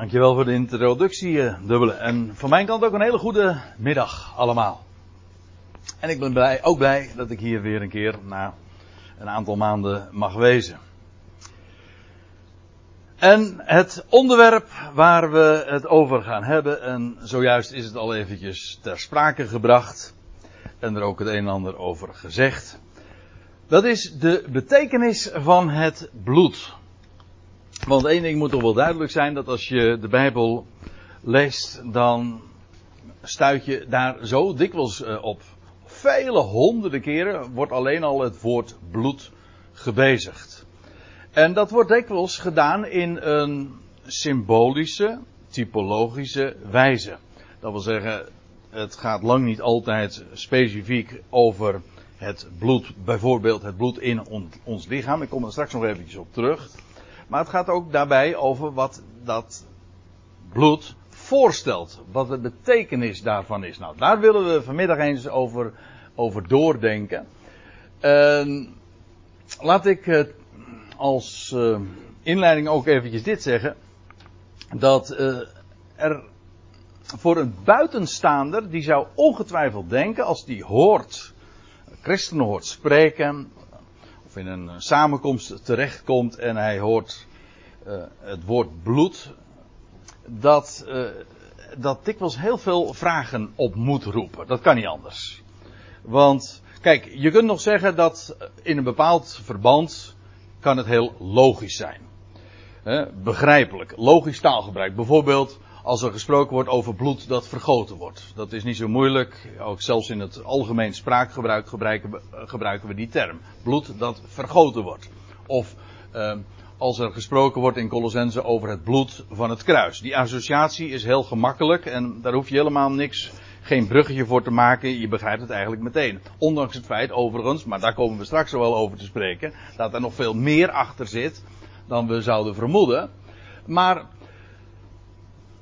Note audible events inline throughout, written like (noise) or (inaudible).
Dankjewel voor de introductie, eh, Dubbele. En van mijn kant ook een hele goede middag allemaal. En ik ben blij, ook blij dat ik hier weer een keer na een aantal maanden mag wezen. En het onderwerp waar we het over gaan hebben, en zojuist is het al eventjes ter sprake gebracht, en er ook het een en ander over gezegd. Dat is de betekenis van het bloed. Want één ding moet toch wel duidelijk zijn, dat als je de Bijbel leest, dan stuit je daar zo dikwijls eh, op. Vele honderden keren wordt alleen al het woord bloed gebezigd. En dat wordt dikwijls gedaan in een symbolische, typologische wijze. Dat wil zeggen, het gaat lang niet altijd specifiek over het bloed, bijvoorbeeld het bloed in ons lichaam. Ik kom er straks nog eventjes op terug. Maar het gaat ook daarbij over wat dat bloed voorstelt. Wat de betekenis daarvan is. Nou, daar willen we vanmiddag eens over, over doordenken. Uh, laat ik uh, als uh, inleiding ook eventjes dit zeggen. Dat eh, er voor een buitenstaander, die zou ongetwijfeld denken, als die hoort, christenen hoort spreken, of in een samenkomst terechtkomt en hij hoort uh, het woord bloed, dat, uh, dat dikwijls heel veel vragen op moet roepen. Dat kan niet anders. Want, kijk, je kunt nog zeggen dat in een bepaald verband kan het heel logisch zijn. Begrijpelijk, logisch taalgebruik. Bijvoorbeeld, als er gesproken wordt over bloed dat vergoten wordt. Dat is niet zo moeilijk. Ook zelfs in het algemeen spraakgebruik gebruiken we, we die term. Bloed dat vergoten wordt. Of uh, als er gesproken wordt in Colossense over het bloed van het kruis. Die associatie is heel gemakkelijk en daar hoef je helemaal niks, geen bruggetje voor te maken. Je begrijpt het eigenlijk meteen. Ondanks het feit overigens, maar daar komen we straks wel over te spreken, dat er nog veel meer achter zit dan we zouden vermoeden. Maar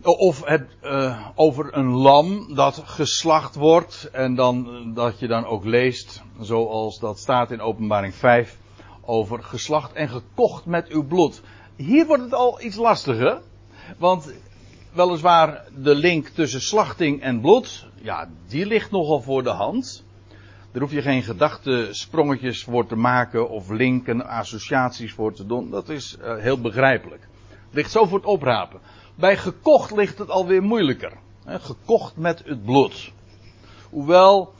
of het uh, over een lam dat geslacht wordt en dan dat je dan ook leest, zoals dat staat in Openbaring 5, over geslacht en gekocht met uw bloed. Hier wordt het al iets lastiger, want weliswaar de link tussen slachting en bloed, ja, die ligt nogal voor de hand. Daar hoef je geen gedachtensprongetjes voor te maken of linken, associaties voor te doen. Dat is uh, heel begrijpelijk. Ligt zo voor het oprapen. Bij gekocht ligt het alweer moeilijker. Gekocht met het bloed. Hoewel,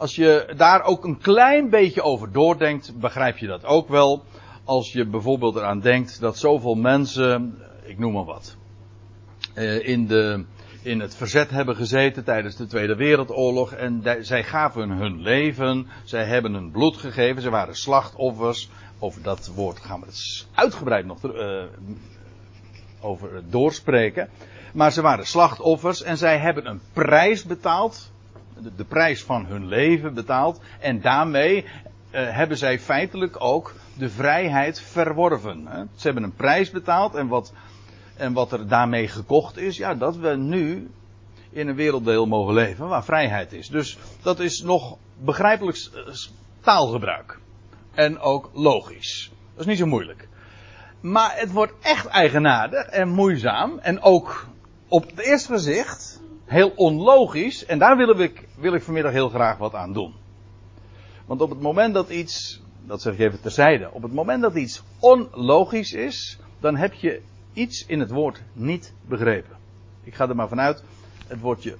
als je daar ook een klein beetje over doordenkt, begrijp je dat ook wel. Als je bijvoorbeeld eraan denkt dat zoveel mensen, ik noem maar wat, eh, in, de, in het verzet hebben gezeten tijdens de Tweede Wereldoorlog. En zij gaven hun leven, zij hebben hun bloed gegeven, ze waren slachtoffers. Over dat woord gaan we het uitgebreid nog uh, over doorspreken. Maar ze waren slachtoffers en zij hebben een prijs betaald. De, prijs van hun leven betaald. En daarmee uh, hebben zij feitelijk ook de vrijheid verworven. Ze hebben een prijs betaald en wat, en wat er daarmee gekocht is, ja, dat we nu in een werelddeel mogen leven waar vrijheid is. Dus dat is nog begrijpelijk taalgebruik. En ook logisch. Dat is niet zo moeilijk. Maar het wordt echt eigenaardig en moeizaam. En ook op het eerste gezicht heel onlogisch. En daar wil ik, wil ik vanmiddag heel graag wat aan doen. Want op het moment dat iets, dat zeg ik even terzijde, op het moment dat iets onlogisch is, dan heb je iets in het woord niet begrepen. Ik ga er maar vanuit, het woordje,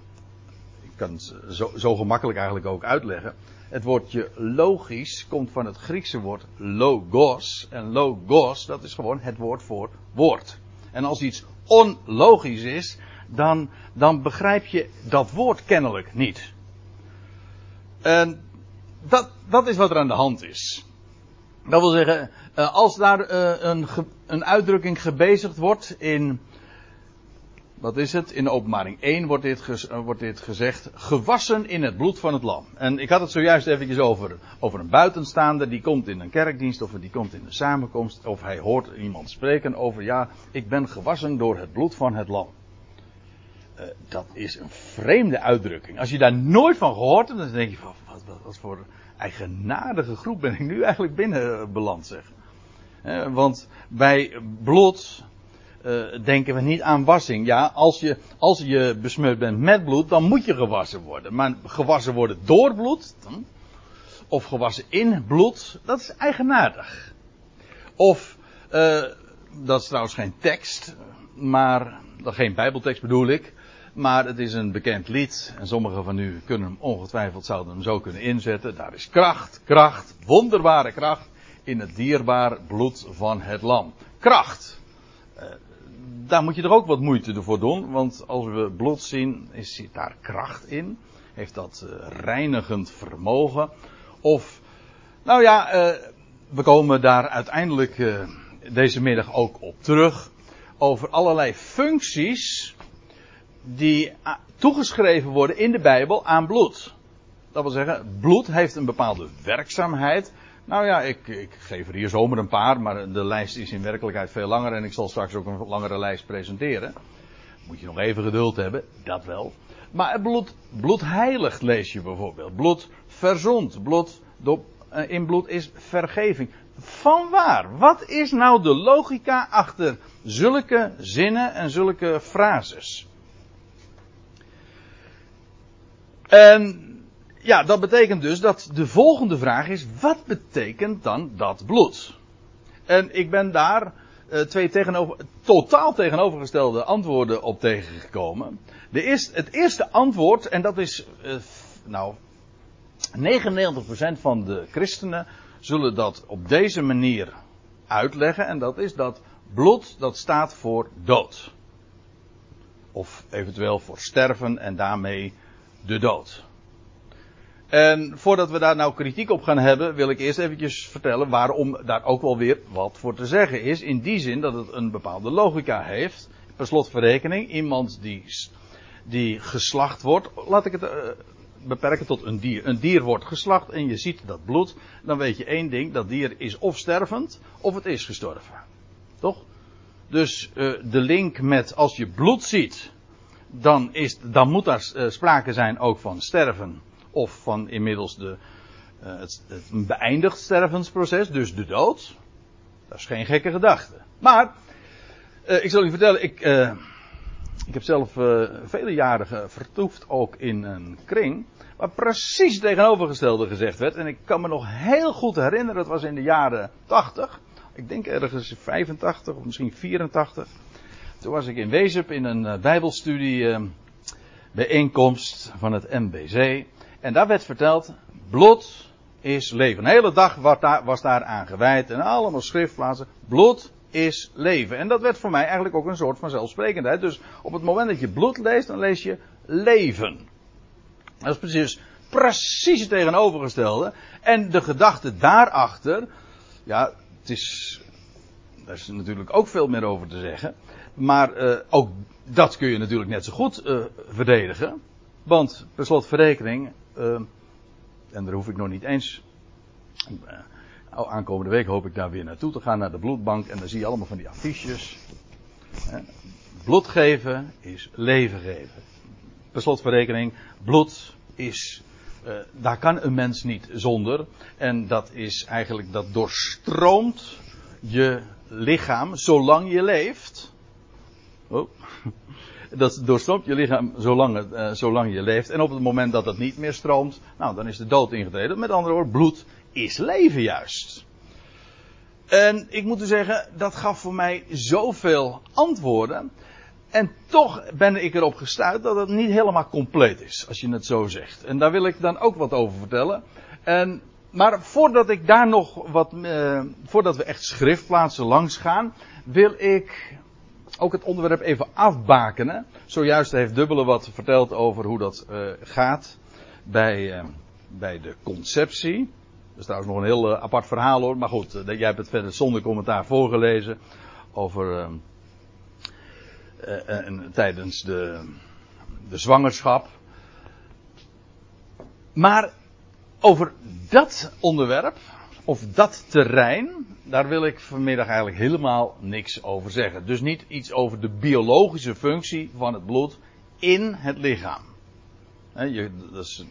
ik kan het zo, zo gemakkelijk eigenlijk ook uitleggen. Het woordje logisch komt van het Griekse woord logos. En logos, dat is gewoon het woord voor woord. En als iets onlogisch is, dan, dan begrijp je dat woord kennelijk niet. En dat, dat is wat er aan de hand is. Dat wil zeggen, eh, als daar eh, een, een uitdrukking gebezigd wordt in wat is het? In openbaring 1 wordt dit, uh, wordt dit gezegd. Gewassen in het bloed van het lam. En ik had het zojuist eventjes over, over een buitenstaander. Die komt in een kerkdienst of die komt in een samenkomst. Of hij hoort iemand spreken over ja, ik ben gewassen door het bloed van het lam. Uh, dat is een vreemde uitdrukking. Als je daar nooit van gehoord hebt, dan denk je van wat, wat, voor eigenaardige groep ben ik nu eigenlijk binnen beland zeg. Uh, want bij bloed denken we niet aan wassing. Ja, als je, als je besmeurd bent met bloed, dan moet je gewassen worden. Maar gewassen worden door bloed, of gewassen in bloed, dat is eigenaardig. Of, dat is trouwens geen tekst, maar, geen bijbeltekst bedoel ik. Maar het is een bekend lied. En sommigen van u kunnen hem ongetwijfeld zouden hem zo kunnen inzetten. Daar is kracht, kracht, wonderbare kracht in het dierbaar bloed van het lam. Kracht. Uh, daar moet je er ook wat moeite voor doen. Want als we bloed zien, is, zit daar kracht in. Heeft dat uh, reinigend vermogen. Of, nou ja, uh, we komen daar uiteindelijk deze middag ook op terug. Over allerlei functies die toegeschreven worden in de Bijbel aan bloed. Dat wil zeggen, bloed heeft een bepaalde werkzaamheid. Nou ja, ik, ik, geef er hier zomaar een paar, maar de lijst is in werkelijkheid veel langer en ik zal straks ook een langere lijst presenteren. Moet je nog even geduld hebben, dat wel. Maar bloed, bloed heiligt lees je bijvoorbeeld. Bloed verzond. Bloed, eh, in bloed is vergeving. Van waar? Wat is nou de logica achter zulke zinnen en zulke frases? En ja, dat betekent dus dat de volgende vraag is: wat betekent dan dat bloed? En ik ben daar uh, twee tegenover, totaal tegenovergestelde antwoorden op tegengekomen. De eerste, het eerste antwoord, en dat is, uh, nou, 99% van de christenen zullen dat op deze manier uitleggen. En dat is dat bloed, dat staat voor dood. Of eventueel voor sterven en daarmee de dood. En voordat we daar nou kritiek op gaan hebben, wil ik eerst eventjes vertellen waarom daar ook wel weer wat voor te zeggen is. In die zin dat het een bepaalde logica heeft. Per slotverrekening, iemand die, die geslacht wordt, laat ik het uh, beperken tot een dier. Een dier wordt geslacht en je ziet dat bloed, dan weet je één ding, dat dier is of stervend of het is gestorven. Toch? Dus uh, de link met als je bloed ziet, dan, is, dan moet daar uh, sprake zijn ook van sterven of van inmiddels de, uh, het, het beëindigd stervensproces, dus de dood. Dat is geen gekke gedachte. Maar, uh, ik zal u vertellen, ik, ik heb zelf vele jaren vertoefd ook in een kring. Waar precies het tegenovergestelde gezegd werd. En ik kan me nog heel goed herinneren, dat was in de jaren 80. Ik denk ergens 85 of misschien 84. Toen was ik in Wezep in een Bijbelstudie bijeenkomst van het MBC. En daar werd verteld, bloed is leven. Een hele dag was daar aan gewijd en allemaal schriftplaatsen. Bloed is leven. En dat werd voor mij eigenlijk ook een soort van zelfsprekendheid. Dus op het moment dat je bloed leest, dan lees je leven. Dat is precies, precies het tegenovergestelde. En de gedachte daarachter, ja, het is, daar is natuurlijk ook veel meer over te zeggen. Maar uh, ook dat kun je natuurlijk net zo goed uh, verdedigen. Want per slot verrekening, uh, en daar hoef ik nog niet eens. Aankomende week hoop ik daar weer naartoe te gaan, naar de bloedbank. En dan zie je allemaal van die affiches. bloed geven is leven geven. Per slot verrekening, bloed is. Daar kan een mens niet zonder. En dat is eigenlijk, dat doorstroomt je lichaam zolang je leeft. Oh dat doorstroomt je lichaam zolang, uh, zolang je leeft. En op het moment dat het niet meer stroomt, nou, dan is de dood ingetreden. Met andere woorden, bloed is leven juist. En ik moet u zeggen, dat gaf voor mij zoveel antwoorden. En toch ben ik erop gestuurd dat het niet helemaal compleet is, als je het zo zegt. En daar wil ik dan ook wat over vertellen. En, maar voordat ik daar nog wat, uh, voordat we echt schriftplaatsen langs gaan, wil ik ook het onderwerp even afbakenen. Zojuist heeft Dubbele wat verteld over hoe dat uh, gaat bij, uh, bij de conceptie. Dat is trouwens nog een heel uh, apart verhaal hoor. Maar goed, jij hebt het verder zonder commentaar voorgelezen. Over tijdens de, de zwangerschap. Maar over dat onderwerp, of dat terrein, daar wil ik vanmiddag eigenlijk helemaal niks over zeggen. Dus niet iets over de biologische functie van het bloed in het lichaam. je, dat, is,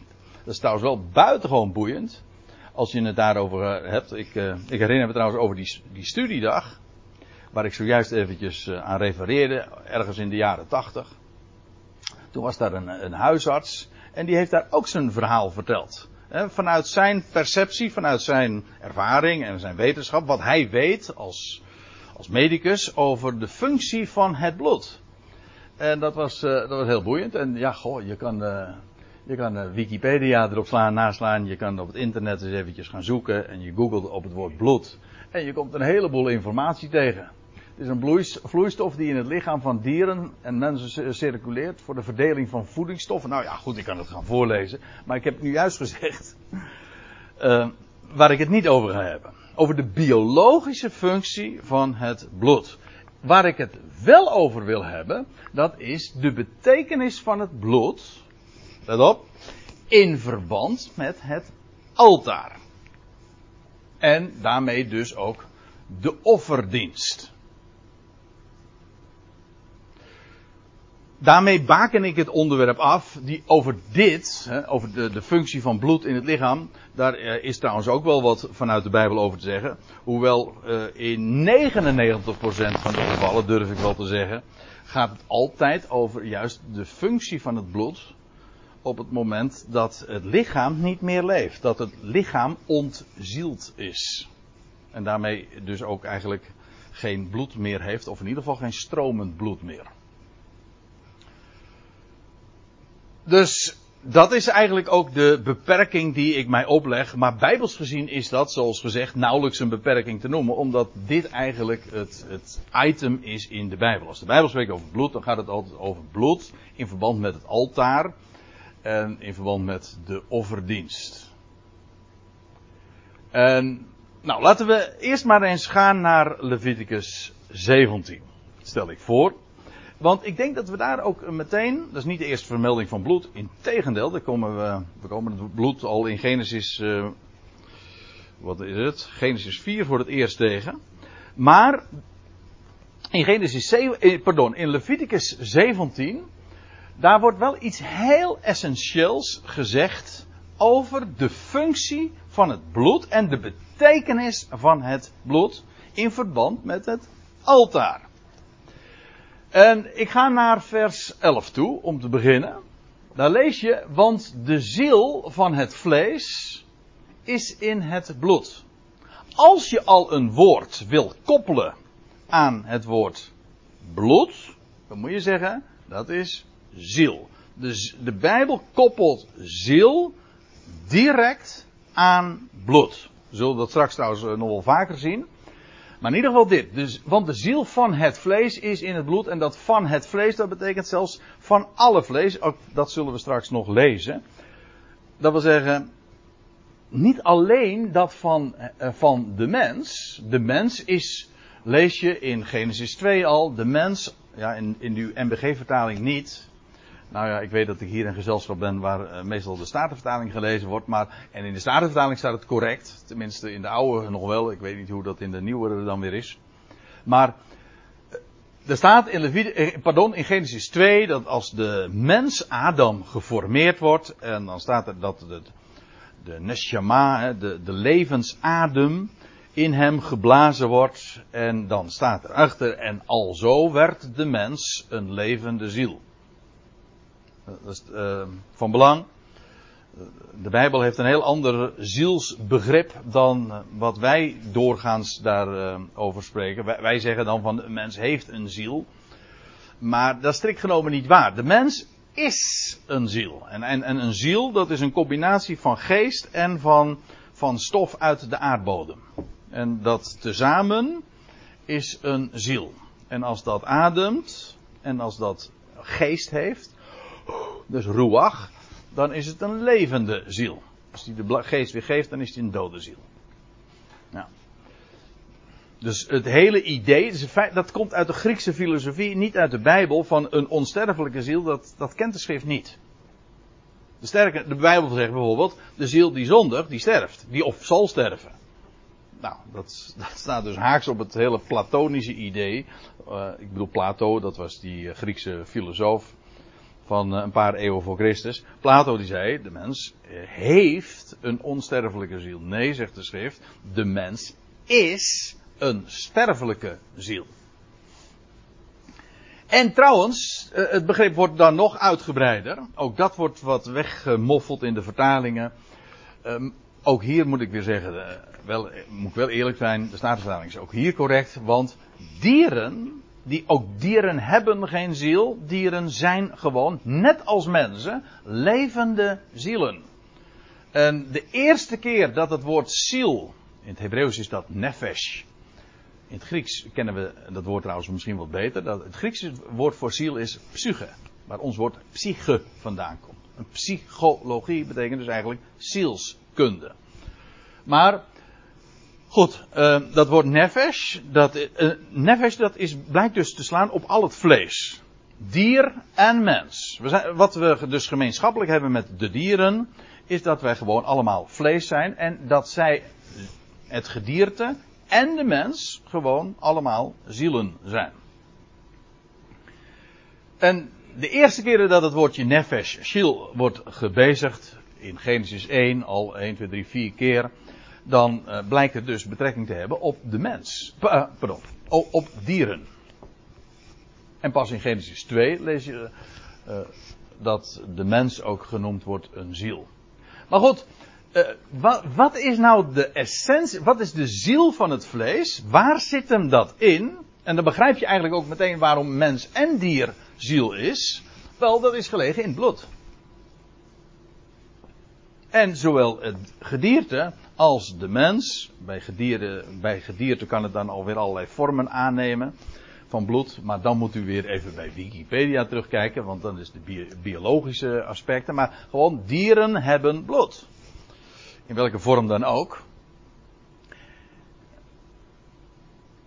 dat, trouwens wel buitengewoon boeiend. Als je het daarover eh, hebt. Ik, uh, ik herinner me trouwens over die, die studiedag. waar ik zojuist eventjes aan refereerde, ergens in de jaren tachtig. Toen was daar een, een huisarts en die heeft daar ook zijn verhaal verteld. Vanuit zijn perceptie, vanuit zijn ervaring en zijn wetenschap, wat hij weet als, als medicus over de functie van het bloed. En dat was, uh, dat was heel boeiend. En ja, goh, je kan, uh, je kan uh, Wikipedia erop slaan, naslaan. Je kan op het internet eens eventjes gaan zoeken. En je googelt op het woord bloed. En je komt een heleboel informatie tegen. Is een vloeistof die in het lichaam van dieren en mensen circuleert voor de verdeling van voedingsstoffen. Nou ja, goed, ik kan het gaan voorlezen. Maar ik heb nu juist gezegd uh, (laughs) waar ik het niet over ga hebben. Over de biologische functie van het bloed. Waar ik het wel over wil hebben, dat is de betekenis van het bloed. Let op. In verband met het altaar. En daarmee dus ook de offerdienst. Daarmee baken ik het onderwerp af die over dit, hè, over de, de functie van bloed in het lichaam, daar uh, is trouwens ook wel wat vanuit de Bijbel over te zeggen. Hoewel uh, in 99% van de gevallen, durf ik wel te zeggen, gaat het altijd over juist de functie van het bloed op het moment dat het lichaam niet meer leeft. Dat het lichaam ontzield is. En daarmee dus ook eigenlijk geen bloed meer heeft, of in ieder geval geen stromend bloed meer. Dus dat is eigenlijk ook de beperking die ik mij opleg. Maar bijbels gezien is dat, zoals gezegd, nauwelijks een beperking te noemen. Omdat dit eigenlijk het, het item is in de Bijbel. Als de Bijbel spreekt over bloed, dan gaat het altijd over bloed. In verband met het altaar. En in verband met de offerdienst. En, nou, laten we eerst maar eens gaan naar Leviticus 17. Stel ik voor. Want ik denk dat we daar ook meteen, dat is niet de eerste vermelding van bloed, integendeel, daar komen we, we komen het bloed al in Genesis, uh, wat is het? Genesis 4 voor het eerst tegen. Maar in Genesis 7, eh, pardon, in Leviticus 17, daar wordt wel iets heel essentieels gezegd over de functie van het bloed en de betekenis van het bloed in verband met het altaar. En ik ga naar vers 11 toe, om te beginnen. Daar lees je, want de ziel van het vlees is in het bloed. Als je al een woord wil koppelen aan het woord bloed, dan moet je zeggen, dat is ziel. Dus de Bijbel koppelt ziel direct aan bloed. We zullen dat straks trouwens nog wel vaker zien. Maar in ieder geval dit. Dus, want de ziel van het vlees is in het bloed. En dat van het vlees, dat betekent zelfs van alle vlees. Ook dat zullen we straks nog lezen. Dat wil zeggen, niet alleen dat van, eh, van de mens. De mens is, lees je in Genesis 2 al, de mens, ja, in, in uw MBG-vertaling niet. Nou ja, ik weet dat ik hier in gezelschap ben waar uh, meestal de Statenvertaling gelezen wordt. Maar, en in de Statenvertaling staat het correct. Tenminste in de oude nog wel. Ik weet niet hoe dat in de nieuwere dan weer is. Maar uh, er staat in, Levide, eh, pardon, in Genesis 2 dat als de mens Adam geformeerd wordt. En dan staat er dat de, de neshama, de, de levensadem in hem geblazen wordt. En dan staat erachter. En alzo werd de mens een levende ziel. Dat is uh, van belang. De Bijbel heeft een heel ander zielsbegrip dan wat wij doorgaans daarover uh, spreken. Wij, zeggen dan van een mens heeft een ziel. Maar dat is strikt genomen niet waar. De mens is een ziel. En, en, en een ziel dat is een combinatie van geest en van, van stof uit de aardbodem. En dat tezamen is een ziel. En als dat ademt en als dat geest heeft, dus ruach, dan is het een levende ziel. Als die de geest weer geeft, dan is die een dode ziel. Nou. Dus het hele idee, dat komt uit de Griekse filosofie, niet uit de Bijbel, van een onsterfelijke ziel, dat, dat kent de schrift niet. De, de Bijbel zegt bijvoorbeeld, de ziel die zondigt, die sterft, die of zal sterven. Nou, dat, staat dus haaks op het hele platonische idee. Uh, ik bedoel, Plato, dat was die Griekse filosoof van eh, een paar eeuwen voor Christus. Plato die zei, de mens eh, heeft een onsterfelijke ziel. Nee, zegt de schrift, de mens is een sterfelijke ziel. En trouwens, eh, het begrip wordt dan nog uitgebreider. Ook dat wordt wat weggemoffeld in de vertalingen. Um, ook hier moet ik weer zeggen, wel, moet ik wel eerlijk zijn, de Statenvertaling is ook hier correct. Want dieren, die ook dieren hebben geen ziel. Dieren zijn gewoon, net als mensen, levende zielen. En de eerste keer dat het woord ziel, in het Hebreeuws is dat nefesh, in het Grieks kennen we dat woord trouwens misschien wat beter. Dat het Griekse woord voor ziel is psyche. Waar ons woord psyche vandaan komt. Een psychologie betekent dus eigenlijk zielskunde. Maar, goed, uh, dat woord nefesh, dat, uh, nefesh dat is, blijkt dus te slaan op al het vlees. Dier en mens. We zijn, wat we dus gemeenschappelijk hebben met de dieren, is dat wij gewoon allemaal vlees zijn en dat zij het gedierte en de mens gewoon allemaal zielen zijn. En de eerste keren dat het woordje nefesh, shil, wordt gebezigd, in Genesis 1 al 1, 2, 3, 4 keer, dan uh, blijkt het dus betrekking te hebben op de mens. Uh, pardon, op dieren. En pas in Genesis 2 lees je uh, dat de mens ook genoemd wordt een ziel. Maar goed, wat, is nou de essentie, wat is de ziel van het vlees? Waar zit hem dat in? En dan begrijp je eigenlijk ook meteen waarom mens en dier ziel is. Wel, dat is gelegen in het bloed. En zowel het gedierte als de mens, bij gedierte, bij gedierte kan het dan alweer allerlei vormen aannemen van bloed, maar dan moet u weer even bij Wikipedia terugkijken, want dan is de biologische aspecten. Maar gewoon dieren hebben bloed. In welke vorm dan ook.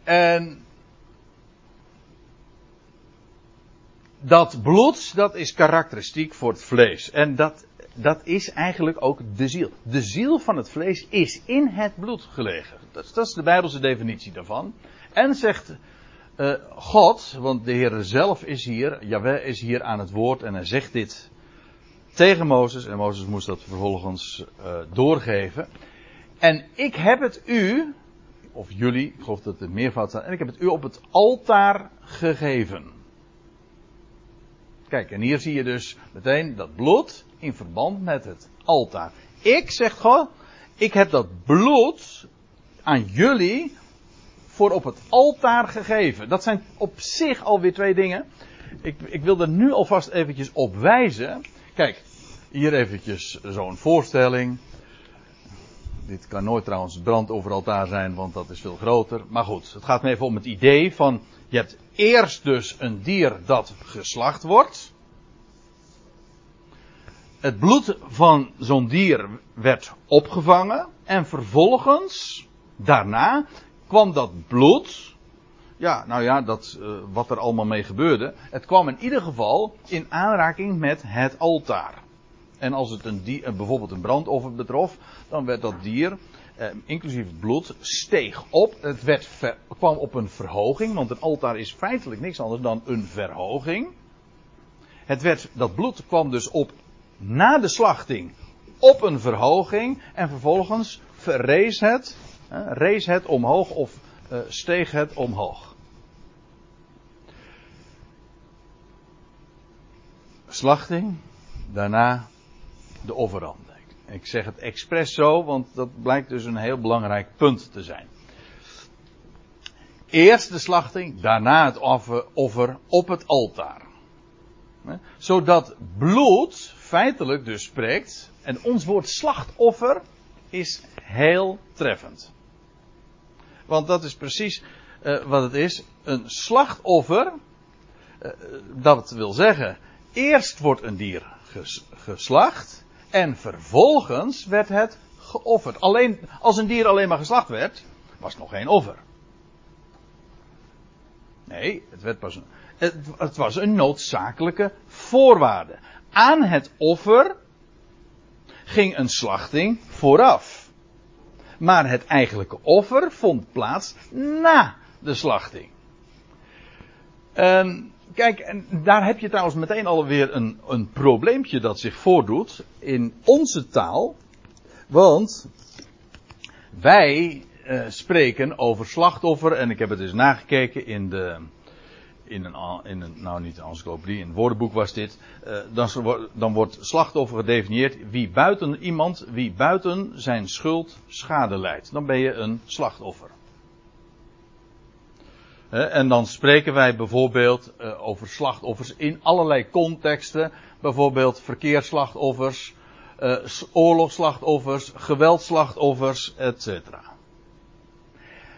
En dat bloed, dat is karakteristiek voor het vlees. En dat, dat is eigenlijk ook de ziel. De ziel van het vlees is in het bloed gelegen. Dat, dat is de Bijbelse definitie daarvan. En zegt uh, God, want de Heer zelf is hier, Jaweh is hier aan het woord en hij zegt dit tegen Mozes. En Mozes moest dat vervolgens uh, doorgeven. En ik heb het u, of jullie, ik geloof dat het meervoud staat, en ik heb het u op het altaar gegeven. Kijk, en hier zie je dus meteen dat bloed in verband met het altaar. Ik, zegt God, ik heb dat bloed aan jullie voor op het altaar gegeven. Dat zijn op zich alweer twee dingen. Ik, ik wil er nu alvast eventjes op wijzen. Kijk, hier eventjes zo'n voorstelling. Dit kan nooit trouwens brand over altaar zijn, want dat is veel groter. Maar goed, het gaat me even om het idee van, je hebt eerst dus een dier dat geslacht wordt. Het bloed van zo'n dier werd opgevangen en vervolgens, daarna, kwam dat bloed, ja, nou ja, dat, uh, wat er allemaal mee gebeurde, het kwam in ieder geval in aanraking met het altaar. En als het een dier, eh, bijvoorbeeld een brandoffer betrof, dan werd dat dier, eh, inclusief het bloed, steeg op. Het werd kwam op een verhoging, want een altaar is feitelijk niks anders dan een verhoging. Het werd, dat bloed kwam dus op na de slachting op een verhoging en vervolgens verrees het, eh, rees het omhoog of uh, steeg het omhoog. Slachting, daarna de offerande. Ik zeg het expres zo, want dat blijkt dus een heel belangrijk punt te zijn. Eerst de slachting, daarna het offer op het altaar. Zodat bloed feitelijk dus spreekt, en ons woord slachtoffer is heel treffend. Want dat is precies uh, wat het is. Een slachtoffer, uh, dat wil zeggen, eerst wordt een dier ges, geslacht. En vervolgens werd het geofferd. Alleen, als een dier alleen maar geslacht werd, was het nog geen offer. Nee, het, werd pas een, het, het was een noodzakelijke voorwaarde. Aan het offer ging een slachting vooraf. Maar het eigenlijke offer vond plaats na de slachting. En Kijk, daar heb je trouwens meteen alweer een, een probleempje dat zich voordoet in onze taal. Want wij uh, spreken over slachtoffer, en ik heb het dus nagekeken in de, in een, in een nou niet een in een woordenboek was dit, uh, dan, dan wordt slachtoffer gedefinieerd wie buiten iemand, wie buiten zijn schuld schade leidt. Dan ben je een slachtoffer. en dan spreken wij bijvoorbeeld uh, over slachtoffers in allerlei contexten, bijvoorbeeld verkeersslachtoffers, uh, oorlogsslachtoffers, geweldslachtoffers, etc.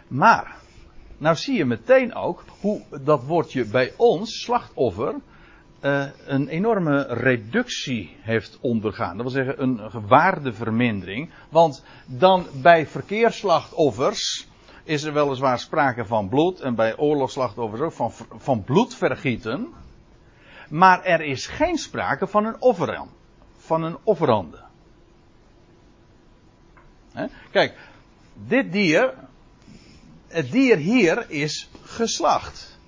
Maar, nou zie je meteen ook hoe dat woordje bij ons, slachtoffer, uh, een enorme reductie heeft ondergaan. Dat wil zeggen een waardevermindering. Want dan bij verkeersslachtoffers is er weliswaar sprake van bloed. En bij oorlogsslachtoffers ook van, van bloedvergieten. Maar er is geen sprake van een offerand. Van een offerande. Kijk, dit dier het dier hier is geslacht.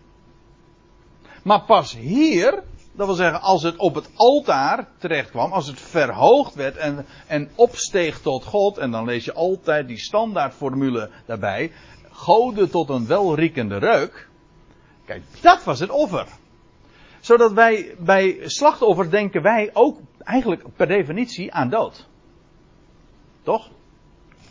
Maar pas hier, dat wil zeggen als het op het altaar terecht kwam, als het verhoogd werd en, en opsteeg tot God, en dan lees je altijd die standaardformule daarbij, goden tot een welriekende reuk. Kijk, dat was het offer. Zodat wij bij slachtoffer denken wij ook eigenlijk per definitie aan dood. Toch?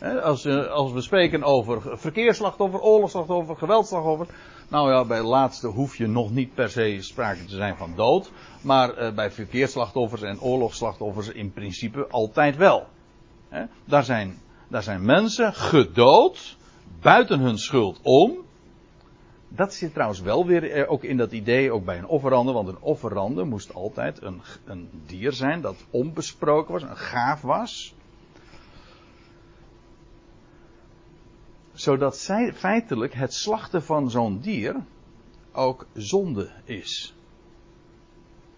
Als, uh, als we spreken over verkeersslachtoffer, oorlogsslachtoffer, geweldslachtoffer. Nou ja, bij de laatste hoef je nog niet per se sprake te zijn van dood. Maar uh, bij verkeersslachtoffers en oorlogsslachtoffers in principe altijd wel. Daar, zijn, daar zijn mensen gedood, buiten hun schuld om. Dat zit trouwens wel weer eh, ook in dat idee, ook bij een offerande. Want een offerande moest altijd een, een dier zijn dat onbesproken was, een gaaf was. Zodat zij, feitelijk het slachten van zo'n dier ook zonde is.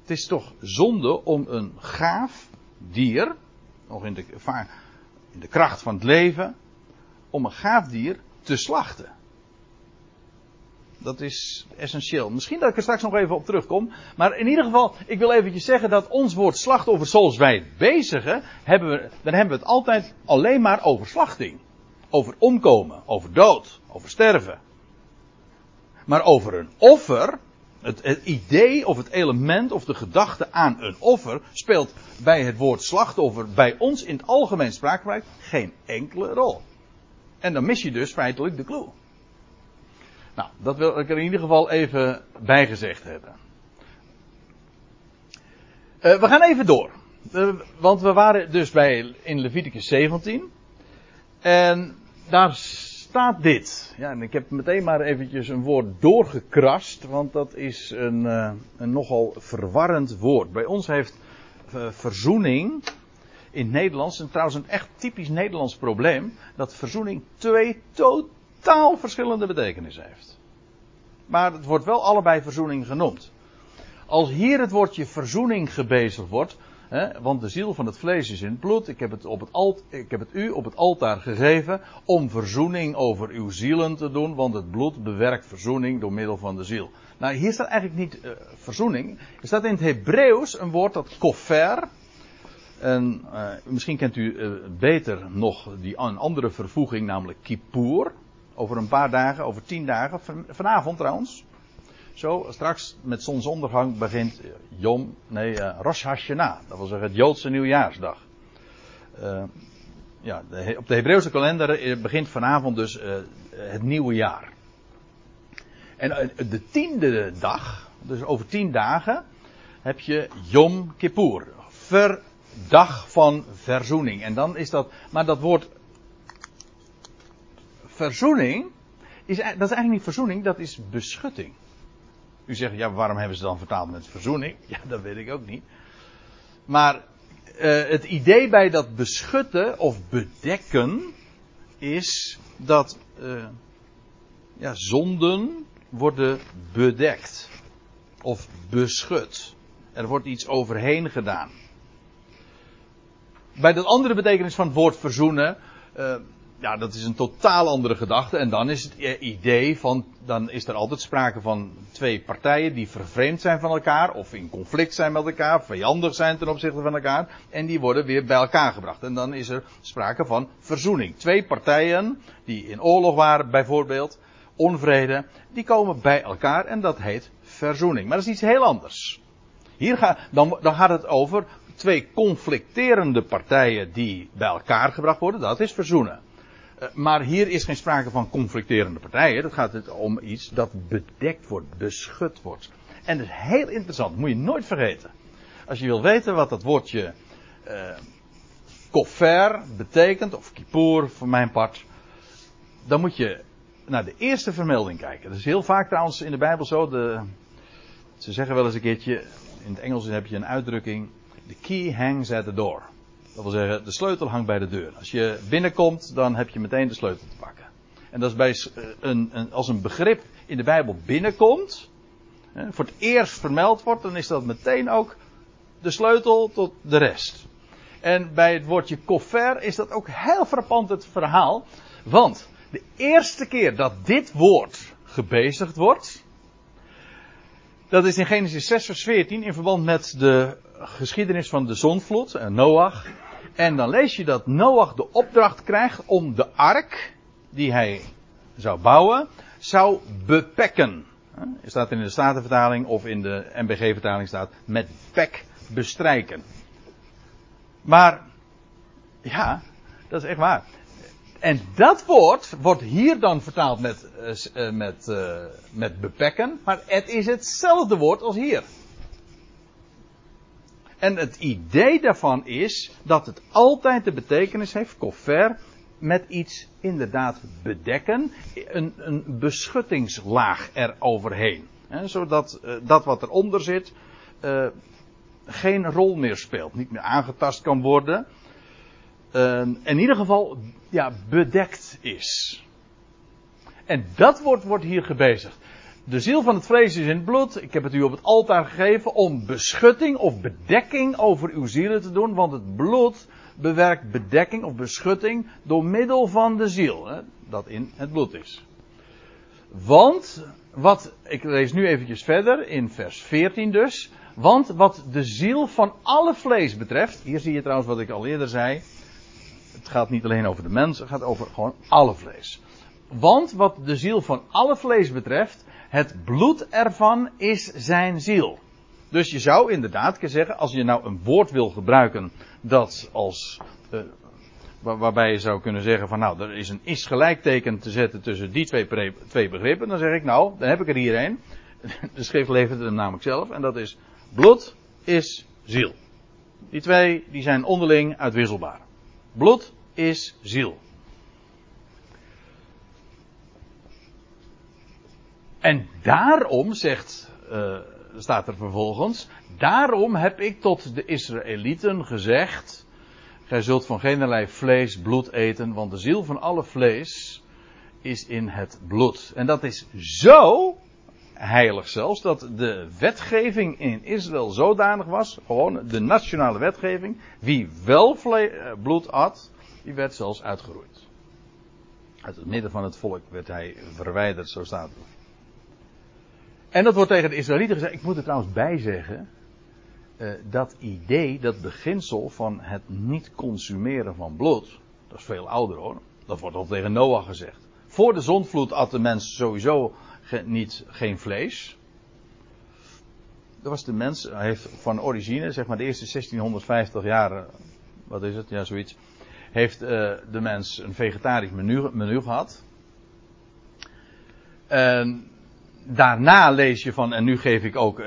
Het is toch zonde om een gaaf dier, nog in de, in de kracht van het leven, om een gaaf dier te slachten. Dat is essentieel. Misschien dat ik er straks nog even op terugkom. Maar in ieder geval, ik wil eventjes zeggen dat ons woord slachtoffer zoals wij het bezigen, hebben we, dan hebben we het altijd alleen maar over slachting. Over omkomen, over dood, over sterven. Maar over een offer, het, het, idee of het element of de gedachte aan een offer speelt bij het woord slachtoffer bij ons in het algemeen spraakgebruik geen enkele rol. En dan mis je dus feitelijk de clue. Nou, dat wil ik er in ieder geval even bijgezegd hebben. Uh, we gaan even door. Uh, want we waren dus bij in Leviticus 17. En daar staat dit. Ja, en ik heb meteen maar eventjes een woord doorgekrast, want dat is een, uh, een nogal verwarrend woord. Bij ons heeft uh, verzoening in het Nederlands, en trouwens een echt typisch Nederlands probleem, dat verzoening twee totaal verschillende betekenissen heeft. Maar het wordt wel allebei verzoening genoemd. Als hier het woordje verzoening gebezigd wordt, Want de ziel van het vlees is in het bloed. Ik heb het, op het alt, ik heb het u op het altaar gegeven om verzoening over uw zielen te doen. Want het bloed bewerkt verzoening door middel van de ziel. Nou, hier staat eigenlijk niet uh, verzoening. Er staat in het Hebreeuws een woord dat kofer. En uh, misschien kent u uh, beter nog die een andere vervoeging, namelijk kippur. Over een paar dagen, over tien dagen. Vanavond trouwens. Zo, straks met zonsondergang begint Yom, nee, uh, Rosh Hashanah. Dat wil zeggen het Joodse nieuwjaarsdag. Uh, ja, op de Hebreeuwse kalender eh, begint vanavond dus het nieuwe jaar. En de tiende dag, dus over tien dagen, heb je Yom Kippur. Verdag van verzoening. En dan is dat, maar dat woord verzoening, is, dat is eigenlijk niet verzoening, dat is beschutting. U zegt, ja, waarom hebben ze dan vertaald met verzoening? (laughs) Ja, dat weet ik ook niet. Maar uh, het idee bij dat beschutten of bedekken is dat uh, ja, zonden worden bedekt of beschut. Er wordt iets overheen gedaan. Bij dat andere betekenis van het woord verzoenen. Uh, ja, dat is een totaal andere gedachte. En dan is het idee van, dan is er altijd sprake van twee partijen die vervreemd zijn van elkaar, of in conflict zijn met elkaar, vijandig zijn ten opzichte van elkaar, en die worden weer bij elkaar gebracht. En dan is er sprake van verzoening. Twee partijen die in oorlog waren, bijvoorbeeld, onvrede, die komen bij elkaar en dat heet verzoening. Maar dat is iets heel anders. Hier gaat, dan, dan gaat het over twee conflicterende partijen die bij elkaar gebracht worden. Dat is verzoenen. Eh, maar hier is geen sprake van conflicterende partijen. Het gaat om iets dat bedekt wordt, beschut wordt. En dat is heel interessant, moet je nooit vergeten. Als je wil weten wat dat woordje uh, koffer betekent, of kippur voor mijn part, dan moet je naar de eerste vermelding kijken. Dat is heel vaak trouwens in de Bijbel zo. De, ze zeggen wel eens een keertje, in het Engels heb je een uitdrukking, the key hangs at the door. Dat wil zeggen, de sleutel hangt bij de deur. Als je binnenkomt, dan heb je meteen de sleutel te pakken. En dat is bij eh, een, een, als een begrip in de Bijbel binnenkomt, hè, voor het eerst vermeld wordt, dan is dat meteen ook de sleutel tot de rest. En bij het woordje koffer is dat ook heel frappant het verhaal. Want de eerste keer dat dit woord gebezigd wordt, dat is in Genesis 6 vers 14 in verband met de geschiedenis van de zonvloed, en Noach. En dan lees je dat Noach de opdracht krijgt om de ark, die hij zou bouwen, zou bepekken. Er staat in de Statenvertaling of in de MBG-vertaling staat met pek bestrijken. Maar, ja, dat is echt waar. En dat woord wordt hier dan vertaald met, uh, met, uh, met bepekken, maar het is hetzelfde woord als hier. En het idee daarvan is dat het altijd de betekenis heeft, koffer, met iets inderdaad bedekken, een, een beschuttingslaag eroverheen. He, zodat dat wat eronder zit geen rol meer speelt, niet meer aangetast kan worden. Uh, in ieder geval ja, bedekt is. En dat woord wordt hier gebezigd. De ziel van het vlees is in het bloed. Ik heb het u op het altaar gegeven om beschutting of bedekking over uw zielen te doen. Want het bloed bewerkt bedekking of beschutting door middel van de ziel. Hè, dat in het bloed is. Want, wat, ik lees nu eventjes verder in vers 14 dus. Want wat de ziel van alle vlees betreft. Hier zie je trouwens wat ik al eerder zei. Het gaat niet alleen over de mens, het gaat over gewoon alle vlees. Want wat de ziel van alle vlees betreft, het bloed ervan is zijn ziel. Dus je zou inderdaad kunnen zeggen, als je nou een woord wil gebruiken dat als, uh, waarbij je zou kunnen zeggen van nou, er is een is gelijkteken te zetten tussen die twee, twee begrippen, dan zeg ik nou, dan heb ik er hier een. (laughs) De schrift levert hem namelijk zelf en dat is bloed is ziel. Die twee die zijn onderling uitwisselbaar. Bloed is ziel. En daarom, zegt, uh, staat er vervolgens, daarom heb ik tot de Israëlieten gezegd, gij zult van geen vlees, bloed eten, want de ziel van alle vlees is in het bloed. En dat is zo heilig zelfs, dat de wetgeving in Israël zodanig was, gewoon de nationale wetgeving, wie wel eh, bloed at, die werd zelfs uitgeroeid. Uit het midden van het volk werd hij verwijderd, zo staat het. En dat wordt tegen de Israëlieten gezegd. Ik moet er trouwens bij zeggen. Uh, dat idee, dat beginsel van het niet consumeren van bloed. Dat is veel ouder hoor. Dat wordt al tegen Noach gezegd. Voor de zondvloed at de mens sowieso niet, geen vlees. Dat was de mens, hij heeft van origine, zeg maar de eerste 1650 jaar, wat is het, ja zoiets, heeft uh, de mens een vegetarisch menu, menu gehad. En daarna lees je van, en nu geef ik ook uh,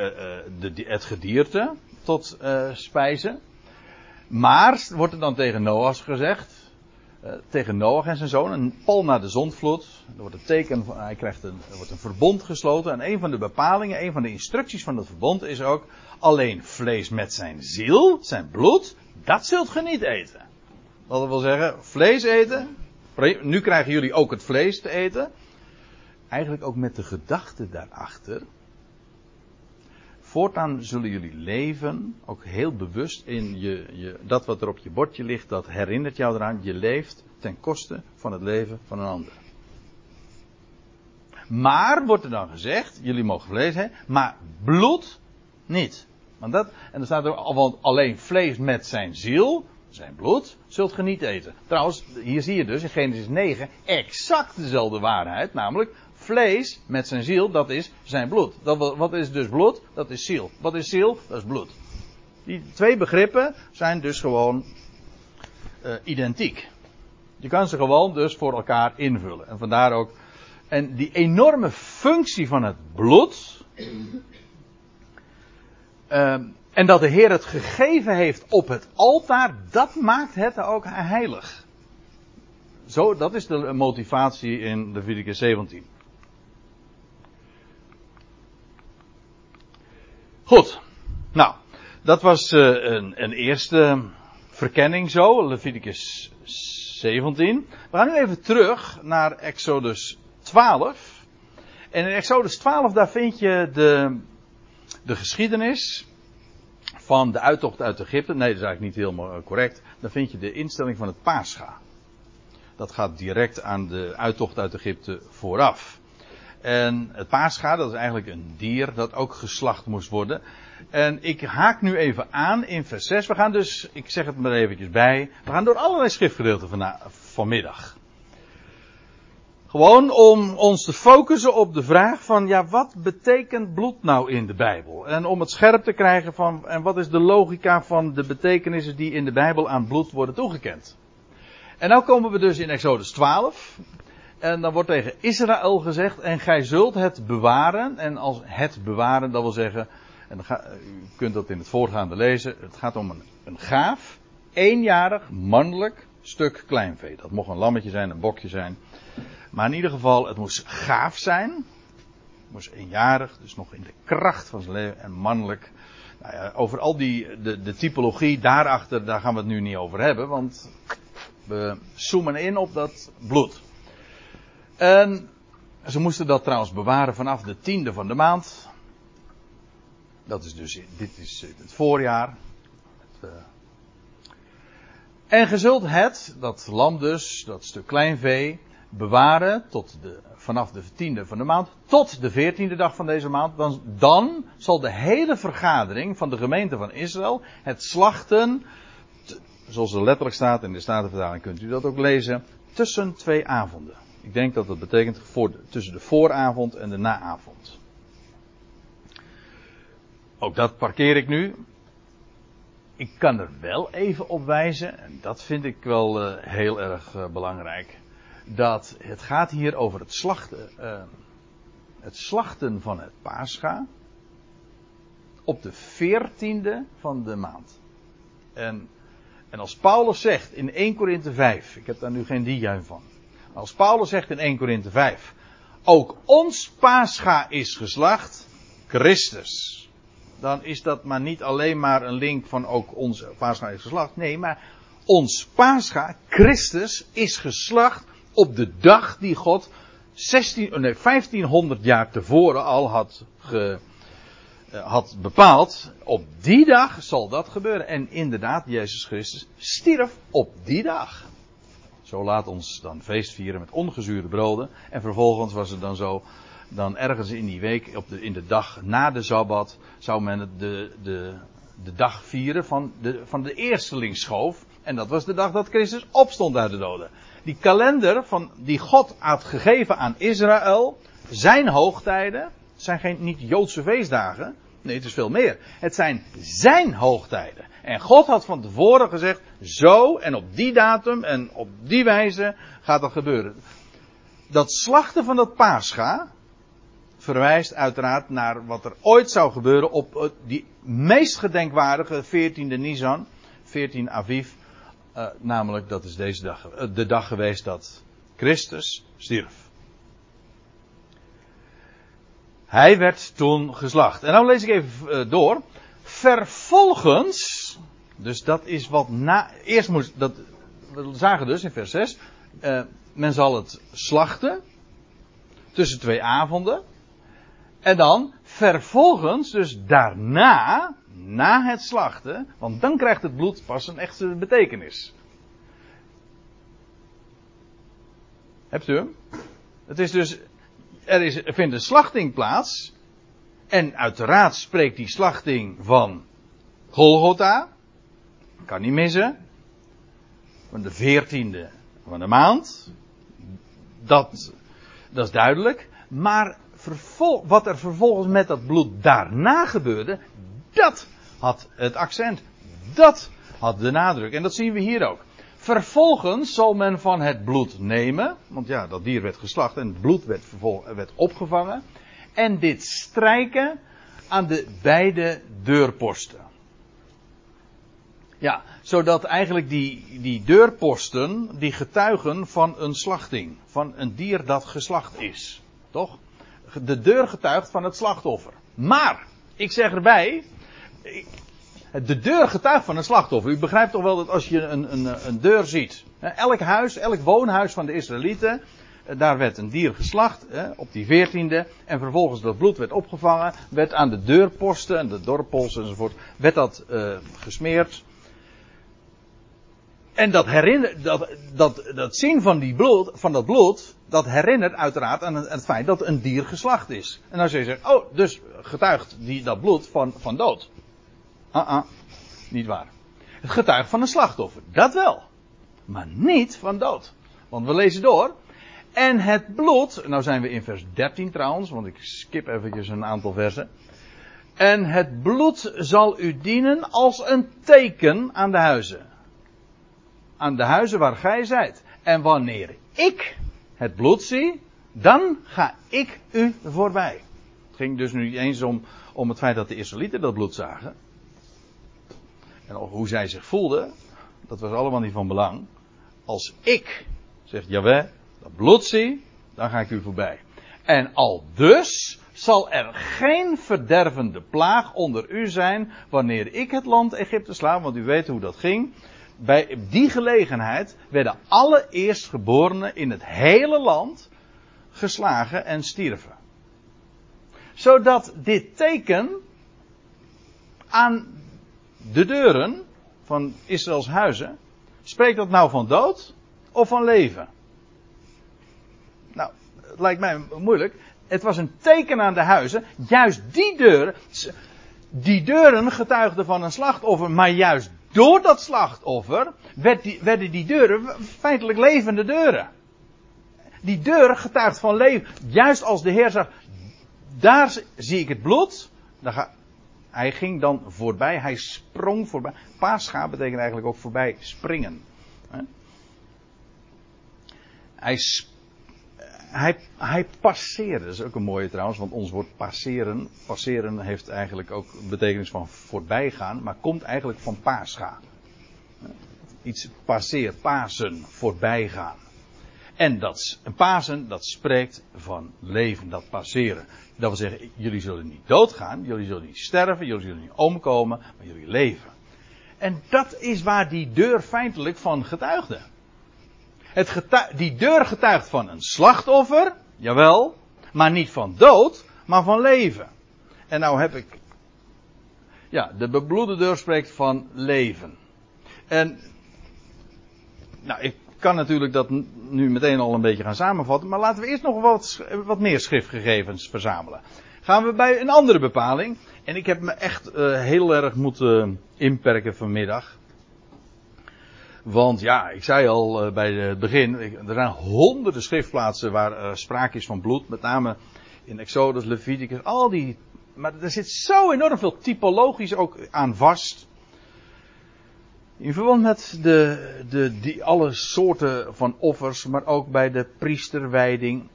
de, het gedierte tot spijzen. Maar, wordt er dan tegen Noach gezegd, tegen Noach en zijn zoon, een pal na de zondvloed. Er wordt een teken, hij krijgt een, er wordt een verbond gesloten. En een van de bepalingen, een van de instructies van dat verbond is ook, alleen vlees met zijn ziel, zijn bloed, dat zult ge niet eten. Dat wil zeggen, vlees eten, nu krijgen jullie ook het vlees te eten eigenlijk ook met de gedachte daarachter. Voortaan zullen jullie leven, ook heel bewust in je, je, dat wat er op je bordje ligt, dat herinnert jou eraan, je leeft ten koste van het leven van een ander. Maar, wordt er dan gezegd, jullie mogen vlees hebben, maar bloed niet. Want dat, en dan staat er, want alleen vlees met zijn ziel, zijn bloed, zult ge niet eten. Trouwens, hier zie je dus in Genesis 9 exact dezelfde waarheid, namelijk vlees met zijn ziel, dat is zijn bloed. Dat, wat is dus bloed? Dat is ziel. Wat is ziel? Dat is bloed. Die twee begrippen zijn dus gewoon uh, identiek. Je kan ze gewoon dus voor elkaar invullen. En vandaar ook. En die enorme functie van het bloed. Uh, en dat de Heer het gegeven heeft op het altaar, dat maakt het ook heilig. Zo, dat is de motivatie in Leviticus 17. Goed. Nou, dat was uh, een, een, eerste verkenning zo, Leviticus 17. We gaan nu even terug naar Exodus 12. En in Exodus 12 daar vind je de, de geschiedenis van de uittocht uit Egypte. Nee, dat is eigenlijk niet helemaal eh, correct. Dan vind je de instelling van het Pascha. Dat gaat direct aan de uittocht uit Egypte vooraf. En het paascha, dat is eigenlijk een dier dat ook geslacht moest worden. En ik haak nu even aan in vers 6. We gaan dus, ik zeg het maar eventjes bij, we gaan door allerlei schriftgedeelten van, vanmiddag. Gewoon om ons te focussen op de vraag van, ja, wat betekent bloed nou in de Bijbel? En om het scherp te krijgen van, en wat is de logica van de betekenissen die in de Bijbel aan bloed worden toegekend? En nou komen we dus in Exodus 12. En dan wordt tegen Israël gezegd, en gij zult het bewaren. En als het bewaren, dat wil zeggen, en dan u kunt dat in het voorgaande lezen, het gaat om een, een gaaf, eenjarig, mannelijk stuk kleinvee. Dat mocht een lammetje zijn, een bokje zijn. Maar in ieder geval, het moest gaaf zijn. Het moest eenjarig, dus nog in de kracht van zijn leven en mannelijk. Nou ja, over al die, de, de typologie daarachter, daar gaan we het nu niet over hebben, want we zoomen in op dat bloed. En ze moesten dat trouwens bewaren vanaf de tiende van de maand. Dat is dus, dit is het voorjaar. Uh... En ge zult het, dat lam dus, dat stuk kleinvee, bewaren tot de, vanaf de tiende van de maand, tot de veertiende dag van deze maand. Dan, dan zal de hele vergadering van de gemeente van Israël het slachten, zoals er letterlijk staat in de Statenvertaling, kunt u dat ook lezen, tussen twee avonden. Ik denk dat dat betekent voor tussen de vooravond en de naavond. Ook dat parkeer ik nu. Ik kan er wel even op wijzen, en dat vind ik wel uh, heel erg uh, belangrijk, dat het gaat hier over het slachten, uh, het slachten van het paascha op de veertiende van de maand. En, en als Paulus zegt in 1 Korinthe 5, ik heb daar nu geen dia van, als Paulus zegt in 1 Korinthe 5, ook ons paascha is geslacht, Christus. Dan is dat maar niet alleen maar een link van ook ons paascha is geslacht. Nee, maar ons paascha, Christus, is geslacht op de dag die God 16, nee, 1500 jaar tevoren al had, ge, eh, had bepaald. Op die dag zal dat gebeuren. En inderdaad, Jezus Christus stierf op die dag. Zo laat ons dan feest vieren met ongezuurde broden. En vervolgens was het dan zo. Dan ergens in die week, op de, in de dag na de Sabbat, zou men de, de, de dag vieren van de, van de eerstelingsschoof. En dat was de dag dat Christus opstond uit de doden. Die kalender van, die God had gegeven aan Israël, zijn hoogtijden, zijn geen, niet Joodse feestdagen. Nee, het is veel meer. Het zijn zijn hoogtijden. En God had van tevoren gezegd, zo en op die datum en op die wijze gaat dat gebeuren. Dat slachten van dat paascha verwijst uiteraard naar wat er ooit zou gebeuren op die meest gedenkwaardige 14e Nisan, 14 Aviv. Uh, namelijk, dat is deze dag, uh, de dag geweest dat Christus stierf. Hij werd toen geslacht. En nou lees ik even door. Vervolgens dus dat is wat na. Eerst moest. Dat, we zagen dus in vers 6. Uh, eh, men zal het slachten. Tussen twee avonden. En dan vervolgens, dus daarna. Na het slachten. Want dan krijgt het bloed pas een echte betekenis. Hebt u hem? Het is dus. Er, is, er vindt een slachting plaats. En uiteraard spreekt die slachting van Golgotha. Kan niet missen. Van de veertiende van de maand. Dat, dat is duidelijk. Maar wat er vervolgens met dat bloed daarna gebeurde, dat had het accent. Dat had de nadruk. En dat zien we hier ook. Vervolgens zal men van het bloed nemen, want ja, dat dier werd geslacht en het bloed werd, werd opgevangen. En dit strijken aan de beide deurposten. Ja, zodat eigenlijk die, die deurposten, die getuigen van een slachting. Van een dier dat geslacht is. Toch? De deur getuigt van het slachtoffer. Maar, ik zeg erbij, de deur getuigt van een slachtoffer. U begrijpt toch wel dat als je een, een, een deur ziet. Elk huis, elk woonhuis van de Israëlieten. Eh, daar werd een dier geslacht op die veertiende. En vervolgens dat bloed werd opgevangen. Werd aan de deurposten en de dorpels enzovoort. Werd dat uh, gesmeerd. En dat, herinner, dat, dat, dat zien van, die bloed, van dat bloed, dat herinnert uiteraard aan het, feit dat een dier geslacht is. En als je zegt, oh, dus getuigt die, dat bloed van, van dood. Ah, ah, niet waar. Het getuigt van een slachtoffer, dat wel. Maar niet van dood. Want we lezen door. En het bloed, nou zijn we in vers 13 trouwens, want ik skip eventjes een aantal versen. En het bloed zal u dienen als een teken aan de huizen aan de huizen waar gij zijt. En wanneer ik het bloed zie, dan ga ik u voorbij. Het ging dus nu niet eens om, om het feit dat de Israëlieten dat bloed zagen. En hoe zij zich voelden, dat was allemaal niet van belang. Als ik, zegt Jaweh, dat bloed zie, dan ga ik u voorbij. En al dus zal er geen verdervende plaag onder u zijn wanneer ik het land Egypte sla, want u weet hoe dat ging bij die gelegenheid werden alle eerstgeborenen in het hele land geslagen en stierven. Zodat dit teken aan de deuren van Israëls huizen, spreekt dat nou van dood of van leven? Nou, het lijkt mij moeilijk. Het was een teken aan de huizen. Juist die deuren, die deuren getuigden van een slachtoffer, maar juist door dat slachtoffer werden die deuren feitelijk levende deuren. Die deur getuigt van leven. Juist als de Heer zag, daar zie ik het bloed. Dan ga, hij ging dan voorbij, hij sprong voorbij. Paascha betekent eigenlijk ook voorbij springen. Hij, hij, hij passeerde, dat is ook een mooie trouwens, want ons woord passeren, passeren heeft eigenlijk ook betekenis van voorbij gaan, maar komt eigenlijk van paascha. Iets passeer, pasen, voorbij gaan. En dat, een pasen, dat spreekt van leven, dat passeren. Dat wil zeggen, jullie zullen niet doodgaan, jullie zullen niet sterven, jullie zullen niet omkomen, maar jullie leven. En dat is waar die deur feitelijk van getuigde. Het die deur getuigt van een slachtoffer, jawel, maar niet van dood, maar van leven. En nou heb ik, ja, de bebloede deur spreekt van leven. En, nou, ik kan natuurlijk dat nu meteen al een beetje gaan samenvatten, maar laten we eerst nog wat, wat meer schriftgegevens verzamelen. Gaan we bij een andere bepaling, en ik heb me echt uh, heel erg moeten inperken vanmiddag. Want ja, ik zei al uh, bij het begin, er zijn honderden schriftplaatsen waar uh, sprake is van bloed. Met name in Exodus, Leviticus, al die. Maar er zit zo enorm veel typologisch ook aan vast. In verband met de, de, die alle soorten van offers, maar ook bij de priesterwijding.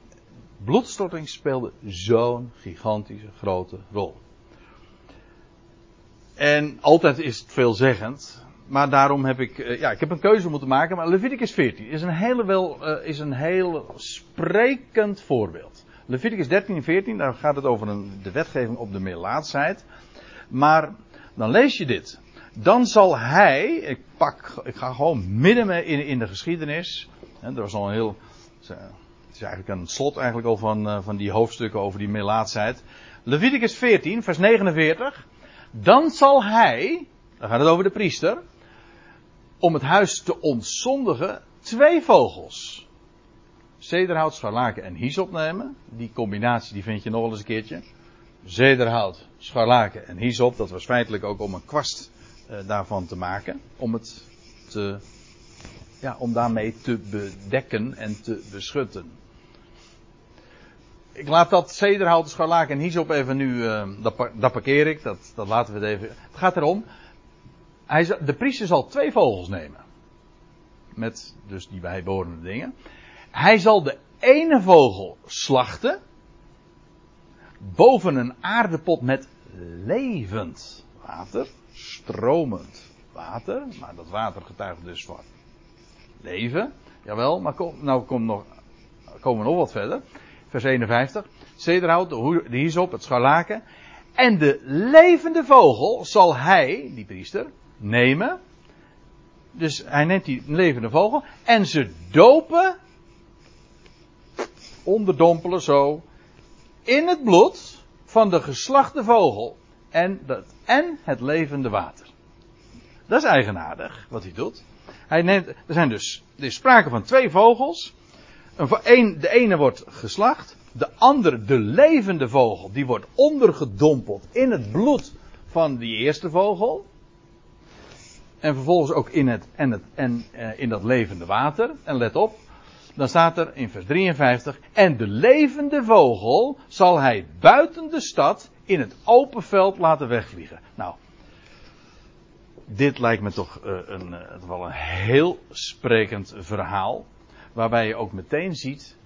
Bloedstorting speelde zo'n gigantische grote rol. En altijd is het veelzeggend maar daarom heb ik, uh, ja, ik heb een keuze moeten maken. Maar Leviticus 14 is een, hele wel, uh, is een heel sprekend voorbeeld. Leviticus 13 en 14, daar gaat het over een, de wetgeving op de meelaatsheid. Maar dan lees je dit. Dan zal hij, ik pak, ik ga gewoon midden in, in de geschiedenis. Hè, er was al een heel, het is eigenlijk een slot eigenlijk al van, van die hoofdstukken over die meelaatsheid. Leviticus 14, vers 49. Dan zal hij, dan gaat het over de priester om het huis te ontzondigen twee vogels. Zederhout, scharlaken en hyssop nemen. Die combinatie die vind je nog wel eens een keertje. Zederhout, scharlaken en hyssop. Dat was feitelijk ook om een kwast uh, daarvan te maken. Om het te, ja, om daarmee te bedekken en te beschutten. ik laat dat zederhouten scharlaken en hyssop even nu, dat, dat, parkeer ik, dat, dat laten we het even. Het gaat erom, hij, de priester zal twee vogels nemen. Met dus die bijbehorende dingen. Hij zal de ene vogel slachten. Boven een aardepot met levend water. Stromend water. Maar dat water getuigt dus van leven. Jawel, maar kom, nou nog, komen we nog wat verder. Vers 51. Zederhout, de hyssop, het scharlaken. En de levende vogel zal hij, die priester, nemen. Dus hij neemt die levende vogel. En ze dopen. Onderdompelen zo. In het bloed van de geslachte vogel. En, dat, en het levende water. Dat is eigenaardig wat hij doet. Hij neemt, er zijn dus er is sprake van twee vogels. Een, de ene wordt geslacht. De andere, de levende vogel, die wordt ondergedompeld in het bloed van die eerste vogel. En vervolgens ook in, het, en, het, en uh, in dat levende water. En let op, dan staat er in vers 53. En de levende vogel zal hij buiten de stad in het open veld laten wegvliegen. Nou, dit lijkt me toch uh, een, uh, wel een heel sprekend verhaal. Waarbij je ook meteen ziet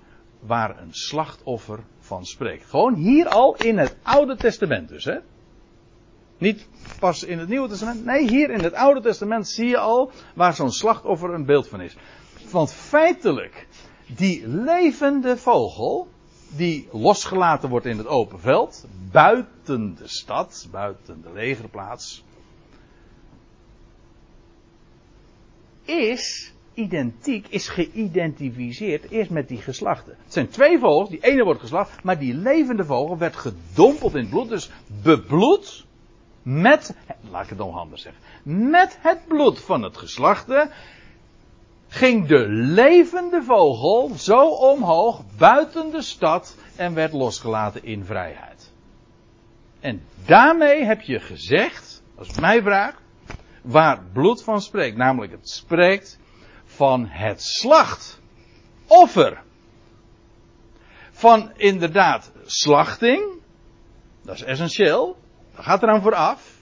waar een slachtoffer van spreekt. Gewoon hier al in het Oude Testament dus. Hè? Niet pas in het Nieuwe Testament. Nee, hier in het Oude Testament zie je al waar zo'n slachtoffer een beeld van is. Want feitelijk, die levende vogel, die losgelaten wordt in het open veld, buiten de stad, buiten de legerplaats, is identiek, is geïdentificeerd eerst met die geslachten. Het zijn twee vogels, die ene wordt geslacht, maar die levende vogel werd gedompeld in het bloed, dus bebloed met, laat ik het nog anders zeggen, met het bloed van het geslachte ging de levende vogel zo omhoog buiten de stad en werd losgelaten in vrijheid. En daarmee heb je gezegd, als het mij vraagt, waar bloed van spreekt. Namelijk het spreekt van het slachtoffer. Van inderdaad slachting. Dat is essentieel. Dat gaat eraan vooraf.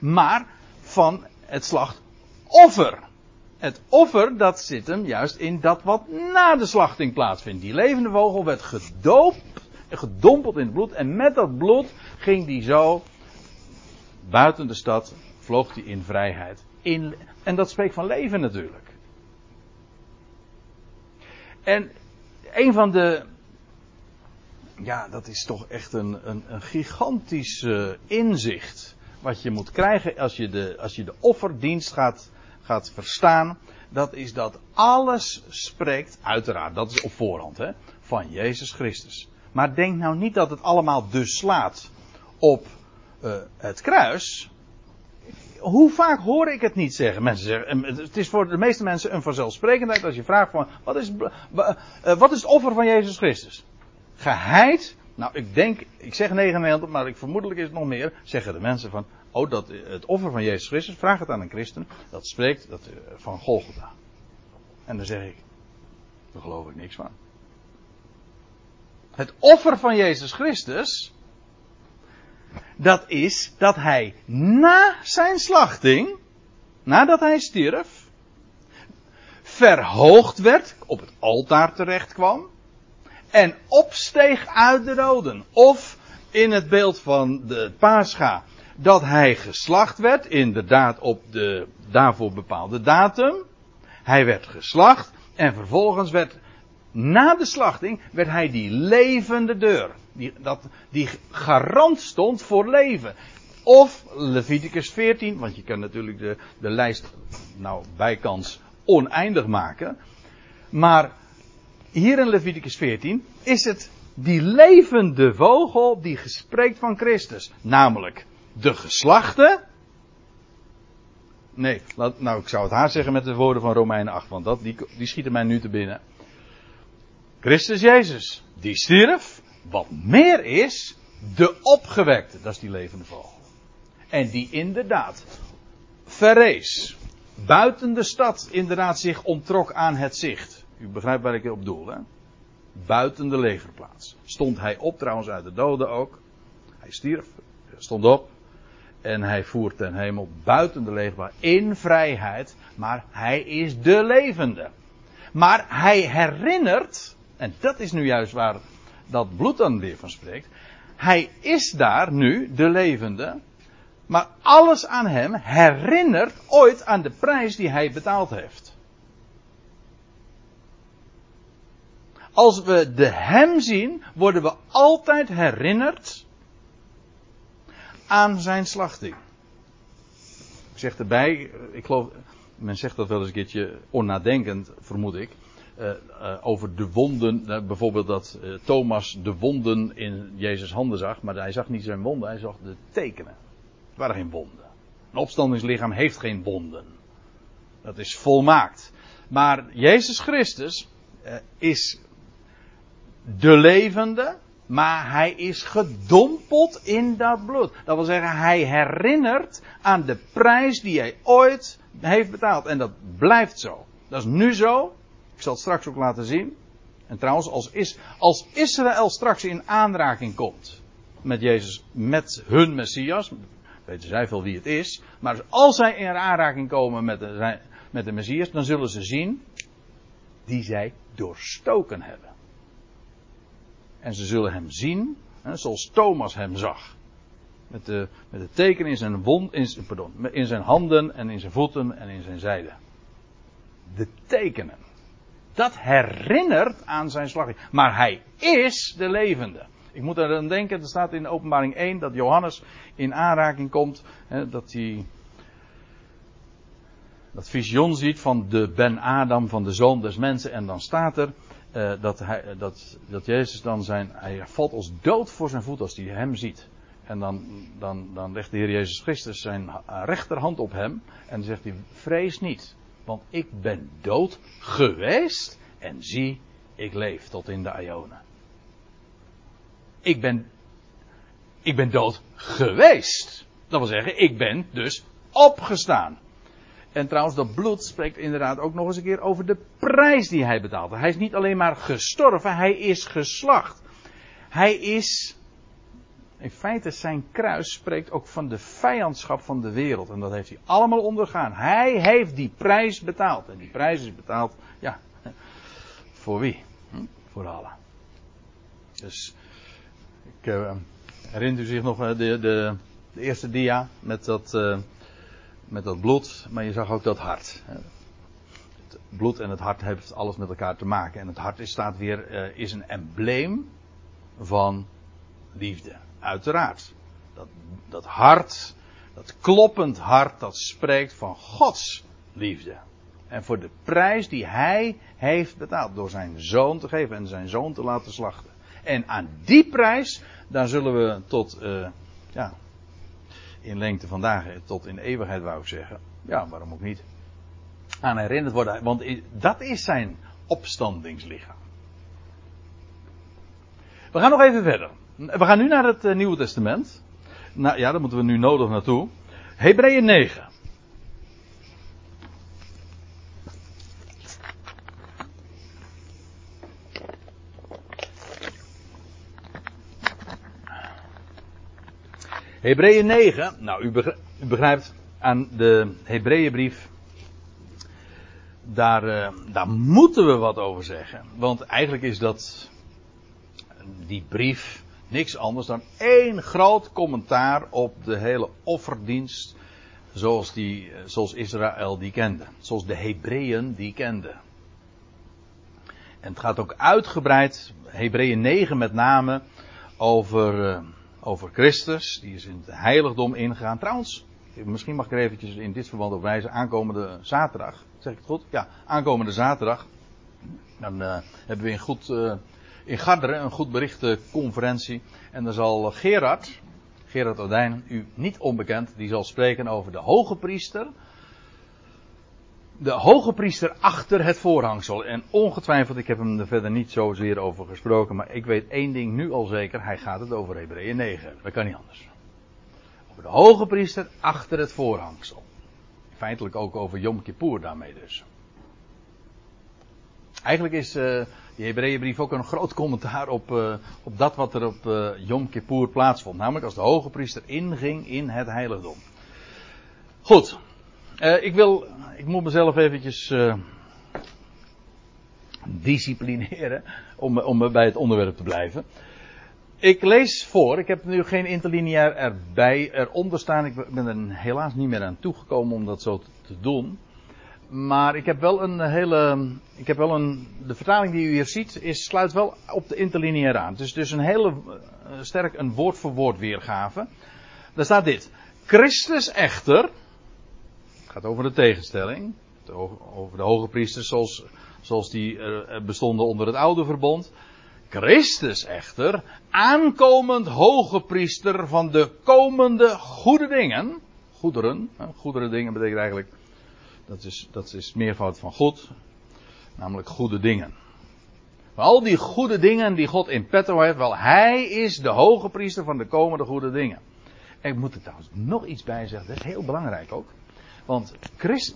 Maar van het slachtoffer. Het offer, dat zit hem juist in dat wat na de slachting plaatsvindt. Die levende vogel werd gedoopt, gedompeld in het bloed. En met dat bloed ging die zo buiten de stad vloog hij in vrijheid. In, en dat spreekt van leven natuurlijk. En een van de. Ja, dat is toch echt een, een, een gigantisch uh, inzicht. Wat je moet krijgen als je de, als je de offerdienst gaat, gaat verstaan. Dat is dat alles spreekt, uiteraard, dat is op voorhand, hè, van Jezus Christus. Maar denk nou niet dat het allemaal dus slaat op uh, het kruis hoe vaak hoor ik het niet zeggen? Mensen zeggen, het is voor de meeste mensen een vanzelfsprekendheid als je vraagt van, wat is, eh, wat is het offer van Jezus Christus? Geheid, nou ik denk, ik zeg 99, maar ik vermoedelijk is het nog meer, zeggen de mensen van, oh dat, het offer van Jezus Christus, vraag het aan een christen, dat spreekt dat, eh, van Golgotha. En dan zeg ik, daar geloof ik niks van. Het offer van Jezus Christus, dat is dat hij na zijn slachting, nadat hij stierf, verhoogd werd, op het altaar terecht kwam, en opsteeg uit de doden. Of in het beeld van de Pascha, dat hij geslacht werd, inderdaad op de daarvoor bepaalde datum. Hij werd geslacht en vervolgens werd na de slachting werd hij die levende deur. Die, dat, die garant stond voor leven. Of Leviticus 14, want je kan natuurlijk de, de lijst nou bijkans oneindig maken. Maar hier in Leviticus 14 is het die levende vogel die gespreekt van Christus. Namelijk de geslachte. Nee, nou ik zou het haar zeggen met de woorden van Romeinen 8, want dat, die, die schieten mij nu te binnen. Christus Jezus, die stierf, wat meer is, de opgewekte, dat is die levende vogel. En die inderdaad verrees, buiten de stad inderdaad zich onttrok aan het zicht. U begrijpt waar ik op doel, hè? buiten de legerplaats. Stond hij op trouwens uit de doden ook. Hij stierf, stond op. En hij voert ten hemel buiten de legerplaats in vrijheid. Maar hij is de levende. Maar hij herinnert, en dat is nu juist waar dat bloed dan weer van spreekt. Hij is daar nu, de levende. Maar alles aan hem herinnert ooit aan de prijs die hij betaald heeft. Als we de hem zien, worden we altijd herinnerd aan zijn slachting. Ik zeg erbij, ik geloof, men zegt dat wel eens een keertje onnadenkend, vermoed ik. Uh, uh, over de wonden, bijvoorbeeld dat Thomas de wonden in Jezus' handen zag, maar hij zag niet zijn wonden, hij zag de tekenen. Het waren geen wonden. Een opstandingslichaam heeft geen wonden. Dat is volmaakt. Maar Jezus Christus is de levende, maar hij is gedompeld in dat bloed. Dat wil zeggen, hij herinnert aan de prijs die hij ooit heeft betaald. En dat blijft zo. Dat is nu zo. Ik zal het straks ook laten zien. En trouwens, als, is, als Israël straks in aanraking komt met Jezus, met hun Messias, weten zij veel wie het is, maar als zij in aanraking komen met met de Messias, dan zullen ze zien die zij doorstoken hebben. En ze zullen hem zien, hè, zoals Thomas hem zag. Met de, met de teken in zijn, wond, in, pardon, in zijn handen en in zijn voeten en in zijn zijden. De tekenen. Dat herinnert aan zijn slachting. Maar hij is de levende. Ik moet er aan denken, er staat in openbaring 1 dat Johannes in aanraking komt. Hè, dat hij dat visioen ziet van de Ben Adam, van de zoon des mensen. En dan staat er uh, dat, hij, dat, dat Jezus dan zijn, hij valt als dood voor zijn voet als hij hem ziet. En dan, dan, dan legt de Heer Jezus Christus zijn rechterhand op hem en zegt hij, vrees niet, want ik ben dood geweest en zie, ik leef tot in de Ionen. Ik ben, ik ben dood geweest. Dat wil zeggen, ik ben dus opgestaan. En trouwens, dat bloed spreekt inderdaad ook nog eens een keer over de prijs die hij betaalde. Hij is niet alleen maar gestorven, hij is geslacht. Hij is, in feite zijn kruis spreekt ook van de vijandschap van de wereld. En dat heeft hij allemaal ondergaan. Hij heeft die prijs betaald. En die prijs is betaald, ja, voor wie? Hm? Voor allen. Dus, ik uh, herinnert u zich nog eh, de, de, de eerste dia met dat... Uh, met dat bloed, maar je zag ook dat hart. Het bloed en het hart heeft alles met elkaar te maken. En het hart is, staat weer, uh, is een embleem van liefde. Uiteraard. Dat, dat hart, dat kloppend hart, dat spreekt van Gods liefde. En voor de prijs die hij heeft betaald door zijn zoon te geven en zijn zoon te laten slachten. En aan die prijs, daar zullen we tot, uh, ja, in lengte vandaag tot in eeuwigheid wou ik zeggen. Ja, waarom ook niet? Aan herinnerd worden, want dat is zijn opstandingslichaam. We gaan nog even verder. We gaan nu naar het eh, Nieuwe Testament. Nou ja, daar moeten we nu nodig naartoe. Hebreeën 9. Hebreeën 9, nou u begrijpt aan de Hebreeënbrief, daar, uh, daar moeten we wat over zeggen. Want eigenlijk is dat, die brief, niks anders dan één groot commentaar op de hele offerdienst zoals, die, zoals Israël die kende. Zoals de Hebreeën die kenden. En het gaat ook uitgebreid, Hebreeën 9 met name, over... Over Christus. Die is in het heiligdom ingegaan. Trouwens, misschien mag ik er eventjes in dit verband op wijzen. Aankomende zaterdag. Zeg ik het goed? Ja, aankomende zaterdag. Dan uh, hebben we in, goed, uh, in Garderen een goed berichte conferentie. En dan zal Gerard, Gerard Odijn, u niet onbekend, die zal spreken over de hoge priester de hoge priester achter het voorhangsel. En ongetwijfeld, ik heb hem er verder niet zozeer over gesproken, maar ik weet één ding nu al zeker, hij gaat het over Hebreeën 9. Dat kan niet anders. Over de hoge priester achter het voorhangsel. Feitelijk ook over Yom Kippur daarmee dus. Eigenlijk is uh, die Hebreeënbrief ook een groot commentaar op, uh, op dat wat er op uh, Yom Kippur plaatsvond. Namelijk als de hoge priester inging in het heiligdom. Goed. Ik wil, ik moet mezelf eventjes disciplineren om, om bij het onderwerp te blijven. Ik lees voor, ik heb nu geen interlineair erbij, eronder staan. Ik ben er helaas niet meer aan toegekomen om dat zo te doen. Maar ik heb wel een hele. Ik heb wel een. De vertaling die u hier ziet, is, sluit wel op de interlineair aan. Het is dus een hele uh, sterk een woord voor woord weergave. Daar staat dit. Christus echter. Gaat over de tegenstelling. Over de hoge priesters zoals, zoals die bestonden onder het oude verbond. Christus echter, aankomend hoge priester van de komende goede dingen. Goederen, goederen dingen betekent eigenlijk dat is, dat is meervoud van goed. Namelijk goede dingen. al die goede dingen die God in petto heeft, wel, hij is de hoge priester van de komende goede dingen. En ik moet er trouwens nog iets bij zeggen, dat is heel belangrijk ook. Want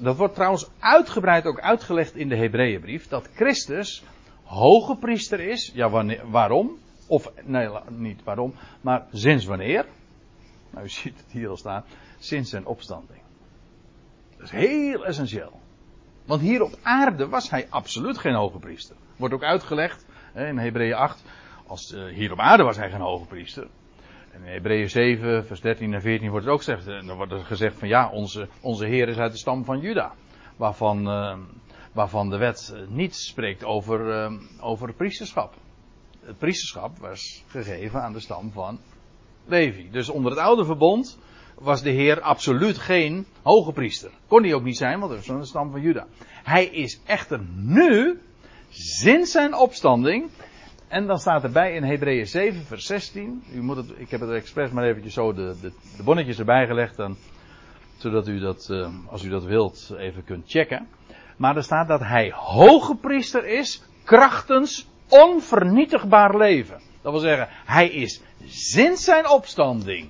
dat wordt trouwens uitgebreid ook uitgelegd in de Hebreeënbrief, dat Christus hoge priester is. Ja, wanneer, waarom? Of, nee, niet waarom, maar sinds wanneer? Nou, u ziet het hier al staan. Sinds zijn opstanding. Dat is heel essentieel. Want hier op aarde was hij absoluut geen hoge priester. Wordt ook uitgelegd in Hebreeën 8. Als, uh, hier op aarde was hij geen hoge priester. In Hebreeën 7, vers 13 en 14 wordt het ook gezegd. En dan wordt er gezegd van ja, onze, onze Heer is uit de stam van Juda. Waarvan, uh, waarvan de wet niet spreekt over, uh, over priesterschap. Het priesterschap was gegeven aan de stam van Levi. Dus onder het oude verbond was de Heer absoluut geen hoge priester. Kon hij ook niet zijn, want dat is een stam van Juda. Hij is echter nu, sinds zijn opstanding, en dan staat erbij in Hebreeën 7, vers 16. U moet het, ik heb het expres maar eventjes zo de, de, bonnetjes erbij gelegd, dan, zodat u dat, uh, als u dat wilt, even kunt checken. Maar er staat dat hij hoge priester is, krachtens onvernietigbaar leven. Dat wil zeggen, hij is sinds zijn opstanding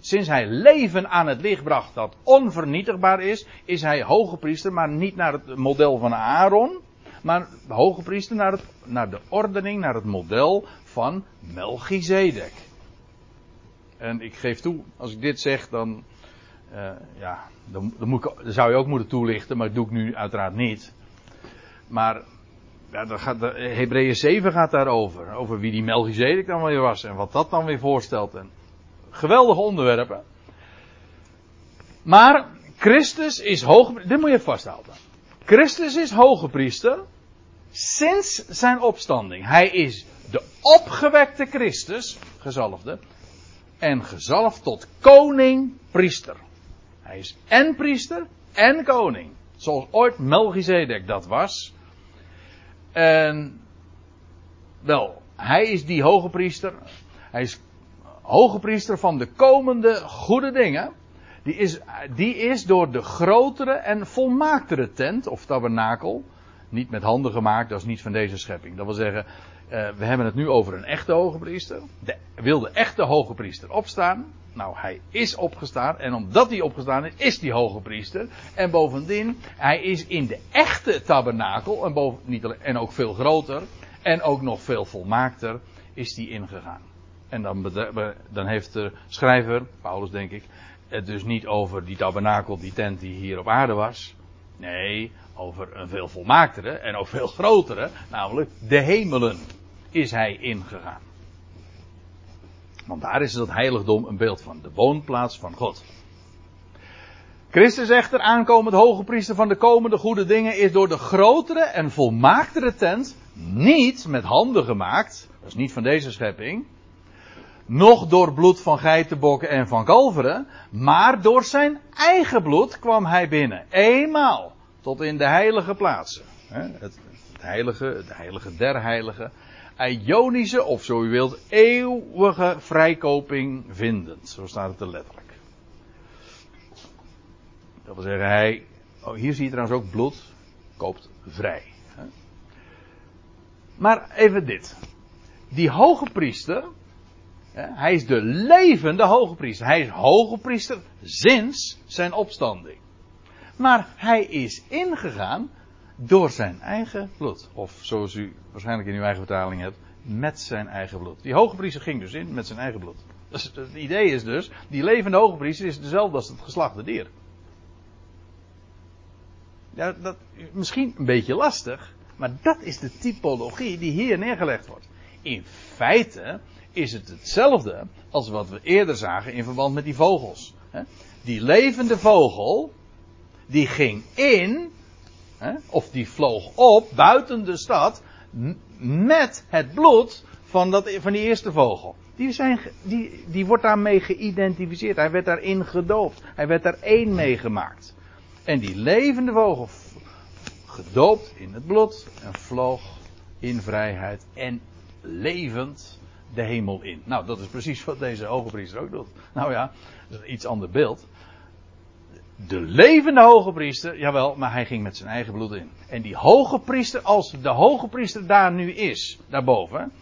sinds hij leven aan het licht bracht dat onvernietigbaar is, is hij hoge priester, maar niet naar het model van Aaron, maar hoge priester naar, het, naar de ordening, naar het model van Melchizedek. En ik geef toe, als ik dit zeg, dan, uh, ja, dan, dan, moet ik, zou je ook moeten toelichten, maar dat doe ik nu uiteraard niet. Maar ja, de, Hebreeën 7 gaat daarover. Over wie die Melchizedek dan weer was en wat dat dan weer voorstelt. En Geweldige onderwerpen. Maar Christus is hoge. Dit moet je vasthouden. Christus is hoge priester. Sinds zijn opstanding. Hij is de opgewekte Christus, gezalfde. En gezalfd tot koning, priester. Hij is en priester en koning. Zoals ooit Melchizedek dat was. En wel, hij is die hoge priester. Hij is hoge priester van de komende goede dingen, die is, die is door de grotere en volmaaktere tent, of tabernakel, niet met handen gemaakt, dat is niet van deze schepping. Dat wil zeggen, uh, we hebben het nu over een echte hoge priester. De, wil de echte hoge priester opstaan? Nou, hij is opgestaan. En omdat hij opgestaan is, is die hoge priester. En bovendien, hij is in de echte tabernakel. En, boven, niet alleen, en ook veel groter. En ook nog veel volmaakter is die ingegaan. En dan, dan heeft de schrijver, Paulus denk ik, het dus niet over die tabernakel, die tent die hier op aarde was. Nee, over een veel volmaaktere en ook veel grotere, namelijk de hemelen, is hij ingegaan. Want daar is het heiligdom een beeld van, de woonplaats van God. Christus echter, aankomend hoge priester van de komende goede dingen, is door de grotere en volmaaktere tent niet met handen gemaakt. Dat is niet van deze schepping nog door bloed van geitenbokken en van kalveren, maar door zijn eigen bloed kwam hij binnen. Eenmaal tot in de heilige plaatsen. Het, heilige, het heilige der heiligen. Ionische, of zo u wilt, eeuwige vrijkoping vindend. Zo staat het er letterlijk. Dat wil zeggen, hij, oh, hier zie je trouwens ook bloed, koopt vrij. Maar even dit. Die hoge priester, hij is de levende hoge priester. Hij is hoge priester sinds zijn opstanding. Maar hij is ingegaan door zijn eigen bloed. Of zoals u waarschijnlijk in uw eigen vertaling hebt, met zijn eigen bloed. Die hoge priester ging dus in met zijn eigen bloed. Dus het idee is dus, die levende hoge priester is dezelfde als het geslachte dier. Dat misschien een beetje lastig, maar dat is de typologie die hier neergelegd wordt. In feite is het hetzelfde als wat we eerder zagen in verband met die vogels. Die levende vogel, die ging in, of die vloog op buiten de stad met het bloed van, dat, van die eerste vogel. Die, zijn, die, die wordt daarmee geïdentificeerd. Hij werd daarin gedoopt. Hij werd daar één mee gemaakt. En die levende vogel, gedoopt in het bloed en vloog in vrijheid en levend de hemel in. Nou, dat is precies wat deze hoge priester ook doet. Nou ja, dat is een iets ander beeld. De levende hoge priester, jawel, maar hij ging met zijn eigen bloed in. En die hoge priester, als de hoge priester daar nu is, daarboven,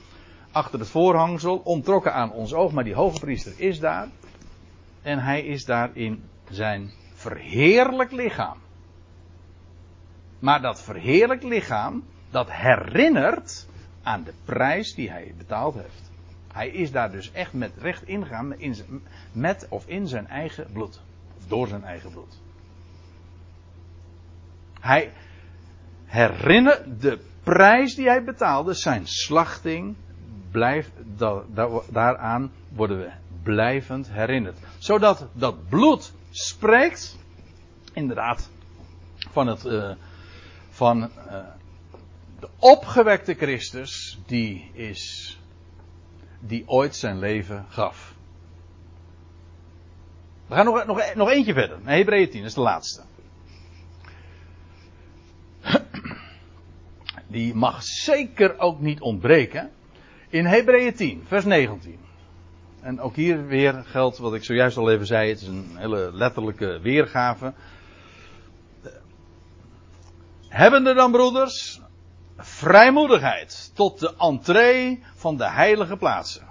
achter het voorhangsel, ontrokken aan ons oog, maar die hoge priester is daar. En hij is daar in zijn verheerlijk lichaam. Maar dat verheerlijk lichaam, dat herinnert aan de prijs die hij betaald heeft. Hij is daar dus echt met recht ingegaan met of in zijn eigen bloed. Door zijn eigen bloed. Hij herinnert de prijs die hij betaalde, zijn slachting, blijft, daaraan worden we blijvend herinnerd. Zodat dat bloed spreekt, inderdaad, van, het, uh, van uh, de opgewekte Christus, die is, die ooit zijn leven gaf. We gaan nog, nog, nog eentje verder. Hebreeën 10, dat is de laatste. Die mag zeker ook niet ontbreken. In Hebreeën 10, vers 19. En ook hier weer geldt wat ik zojuist al even zei. Het is een hele letterlijke weergave. Hebben er dan broeders vrijmoedigheid tot de entree van de heilige plaatsen.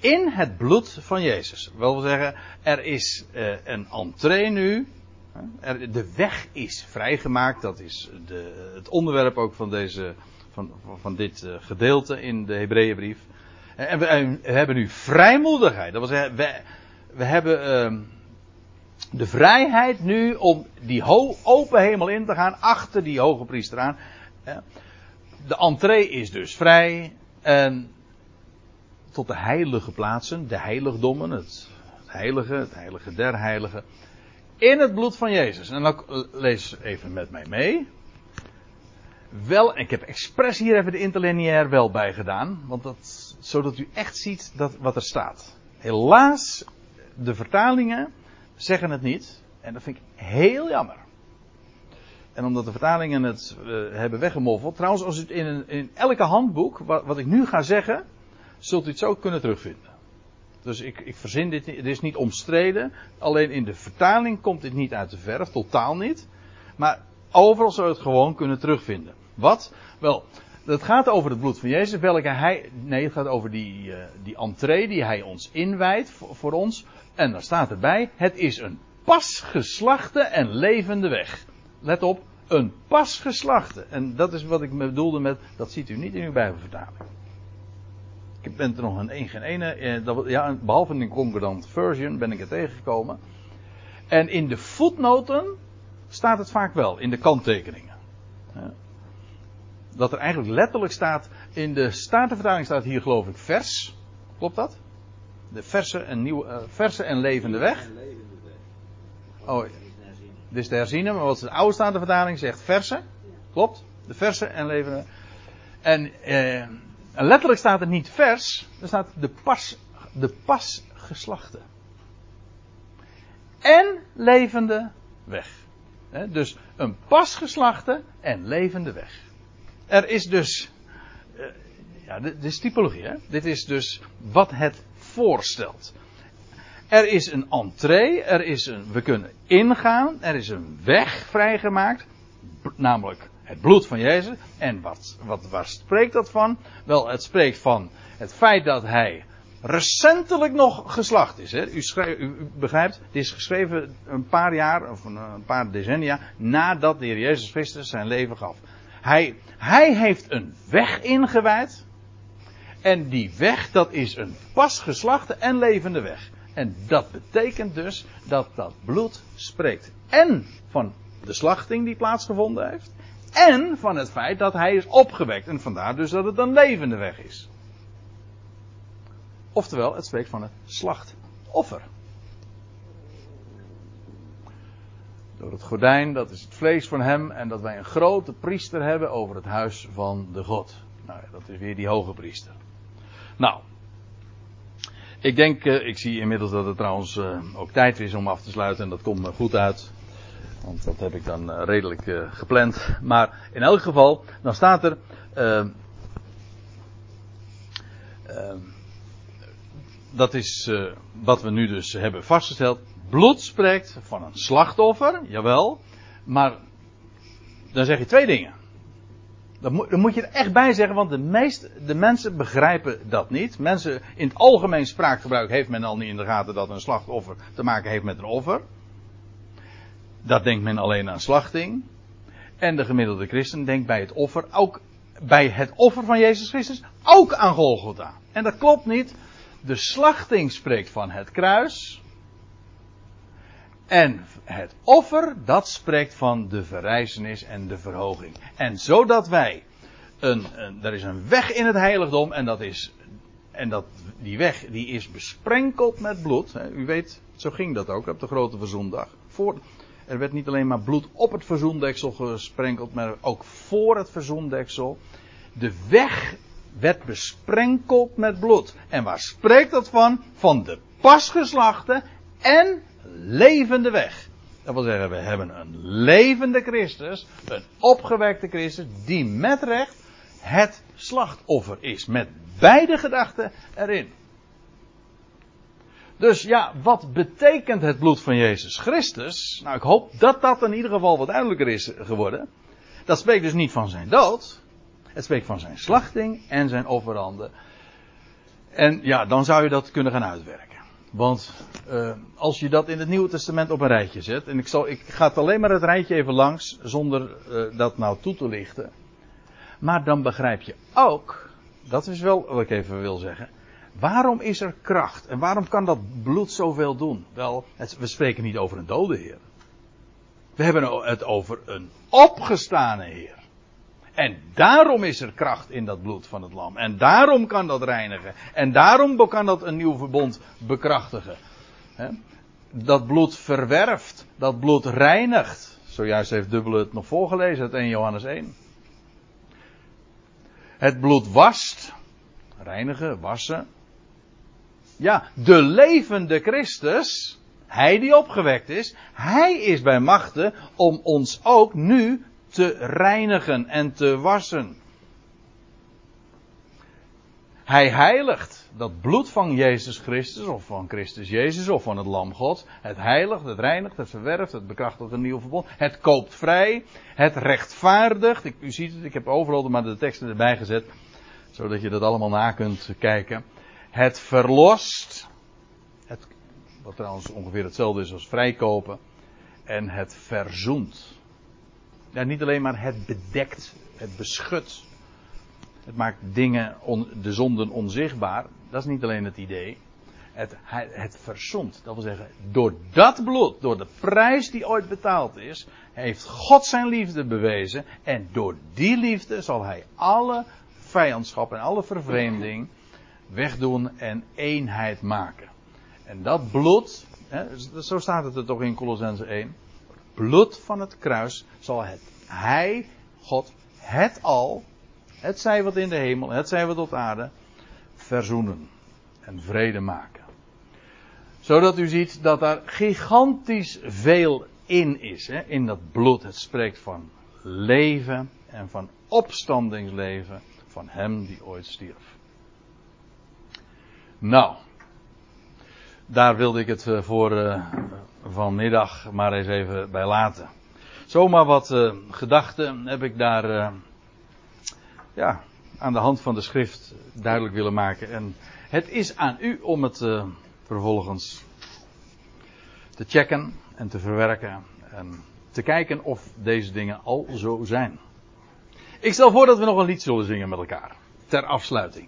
In het bloed van Jezus. Wel zeggen, er is uh, een entree nu. De weg is vrijgemaakt. Dat is de, het onderwerp ook van, deze, van, van dit uh, gedeelte in de Hebreeënbrief. En we, hebben nu vrijmoedigheid. Dat wil zeggen, we, we hebben. Uh, de vrijheid nu om die open hemel in te gaan, achter die hoge priester aan. De entree is dus vrij. En tot de heilige plaatsen, de heiligdommen, het, heilige, het heilige der heiligen. In het bloed van Jezus. En dan lees even met mij mee. Wel, ik heb expres hier even de interlineair wel bij gedaan. Want dat, zodat u echt ziet dat, wat er staat. Helaas, de vertalingen zeggen het niet. En dat vind ik heel jammer. En omdat de vertalingen het uh, hebben weggemoffeld. Trouwens, als het in, in elke handboek, wat, wat, ik nu ga zeggen, zult u het zo kunnen terugvinden. Dus ik, ik verzin dit niet, het is niet omstreden. Alleen in de vertaling komt dit niet uit de verf, totaal niet. Maar overal zou je het gewoon kunnen terugvinden. Wat? Wel, het gaat over het bloed van Jezus, welke hij. Nee, het gaat over die, uh, die entree die hij ons inwijdt voor, ons. En daar staat erbij: het is een pasgeslachte en levende weg. Let op, een pasgeslachte. En dat is wat ik bedoelde met. Dat ziet u niet in uw Bijbelvertaling. Ik ben er nog een één geen ene. Eh, ja, behalve in de Concordant Version ben ik er tegengekomen. En in de voetnoten staat het vaak wel, in de kanttekeningen. Dat er eigenlijk letterlijk staat, in de Statenvertaling staat hier geloof ik vers. Klopt dat? De verse en, nieuwe, uh, verse en levende weg. Oh, dit is herziene, maar wat de oude Statenvertaling zegt verse. Klopt? De verse en levende En eh, letterlijk staat het niet vers, er staat de pas, de pas geslachte. En levende weg. dus een pasgeslachte en levende weg. Er is dus. Uh, ja, dit is typologie, hè? Dit is dus wat het voorstelt. Er is een entree, er is een, we kunnen ingaan, er is een weg vrijgemaakt, namelijk het bloed van Jezus. En wat, wat, waar spreekt dat van? Wel, het spreekt van het feit dat hij recentelijk nog geslacht is. Hè? U, u, begrijpt, het is geschreven een paar jaar of een, paar decennia nadat de Heer Jezus Christus zijn leven gaf. Hij, hij heeft een weg ingewijd. En die weg, dat is een pas geslachte en levende weg. En dat betekent dus dat dat bloed spreekt. En van de slachting die plaatsgevonden heeft. En van het feit dat hij is opgewekt. En vandaar dus dat het een levende weg is. Oftewel, het spreekt van het slachtoffer. Door het gordijn, dat is het vlees van hem. En dat wij een grote priester hebben over het huis van de God. Nou, dat is weer die hoge priester. Nou, ik denk, uh, ik zie inmiddels dat het trouwens uh, ook tijd is om af te sluiten. En dat komt me goed uit. Want dat heb ik dan uh, redelijk gepland. Maar in elk geval, dan staat er. Ehm, ehm, dat is wat we nu dus hebben vastgesteld. Bloed spreekt van een slachtoffer, jawel. Maar dan zeg je twee dingen. Dan moet, moet, je er echt bij zeggen, want de, meeste, de mensen begrijpen dat niet. Mensen in het algemeen spraakgebruik heeft men al niet in de gaten dat een slachtoffer te maken heeft met een offer. Dat denkt men alleen aan slachting. En de gemiddelde christen denkt bij het offer ook bij het offer van Jezus Christus ook aan Golgotha. En dat klopt niet. De slachting spreekt van het kruis. En het offer, dat spreekt van de verrijzenis en de verhoging. En zodat wij, een, er is een weg in het heiligdom en dat is, en dat, die weg die is besprenkeld met bloed. U weet, zo ging dat ook op de grote verzoendag. Voor, er werd niet alleen maar bloed op het verzoendeksel gesprenkeld, maar ook voor het verzoendeksel. De weg werd besprenkeld met bloed. En waar spreekt dat van? Van de pasgeslachte en levende weg. Dat wil zeggen, we hebben een levende Christus, een opgewekte Christus, die met recht het slachtoffer is. Met beide gedachten erin. Dus ja, wat betekent het bloed van Jezus Christus? Nou, ik hoop dat dat in ieder geval wat duidelijker is geworden. Dat spreekt dus niet van zijn dood. Het spreekt van zijn slachting en zijn offeranden. En ja, dan zou je dat kunnen gaan uitwerken. Want uh, als je dat in het Nieuwe Testament op een rijtje zet, en ik, zal, ik ga alleen maar het rijtje even langs, zonder uh, dat nou toe te lichten. Maar dan begrijp je ook, dat is wel wat ik even wil zeggen, waarom is er kracht? En waarom kan dat bloed zoveel doen? Wel, we spreken niet over een dode Heer. We hebben het over een opgestane Heer. En daarom is er kracht in dat bloed van het lam. En daarom kan dat reinigen. En daarom kan dat een nieuw verbond bekrachtigen. Dat bloed verwerft. Dat bloed reinigt. Zojuist heeft Dubbele het nog voorgelezen uit 1 Johannes 1. Het bloed wast. Reinigen, wassen. Ja, de levende Christus. Hij die opgewekt is. Hij is bij machten om ons ook nu te reinigen en te wassen. Hij heiligt dat bloed van Jezus Christus, of van Christus Jezus, of van het Lam God. Het heiligt, het reinigt, het verwerft, het bekrachtigt een nieuw verbond. Het koopt vrij, het rechtvaardigt. Ik, u ziet het, ik heb overal maar de teksten erbij gezet, zodat je dat allemaal na kunt kijken. Het verlost, het, wat trouwens ongeveer hetzelfde is als vrijkopen. En het verzoent. Niet alleen maar het bedekt, het beschut. Het maakt dingen, de zonden onzichtbaar. Dat is niet alleen het idee. Het, het verzond. Dat wil zeggen, door dat bloed, door de prijs die ooit betaald is, heeft God zijn liefde bewezen. En door die liefde zal hij alle vijandschap en alle vervreemding wegdoen en eenheid maken. En dat bloed, hè, zo staat het er toch in Colossense 1 bloed van het kruis zal het, hij, God, het al, het zij wat in de hemel, het zij wat op aarde, verzoenen en vrede maken. Zodat u ziet dat daar gigantisch veel in is, hè, in dat bloed. Het spreekt van leven en van opstandingsleven van hem die ooit stierf. Nou, daar wilde ik het eh, voor uh, vanmiddag maar eens even bij laten. Zomaar wat uh, gedachten heb ik daar ja, aan de hand van de schrift duidelijk willen maken. En het is aan u om het vervolgens te checken en te verwerken. En te kijken of deze dingen al zo zijn. Ik stel voor dat we nog een lied zullen zingen met elkaar. Ter afsluiting.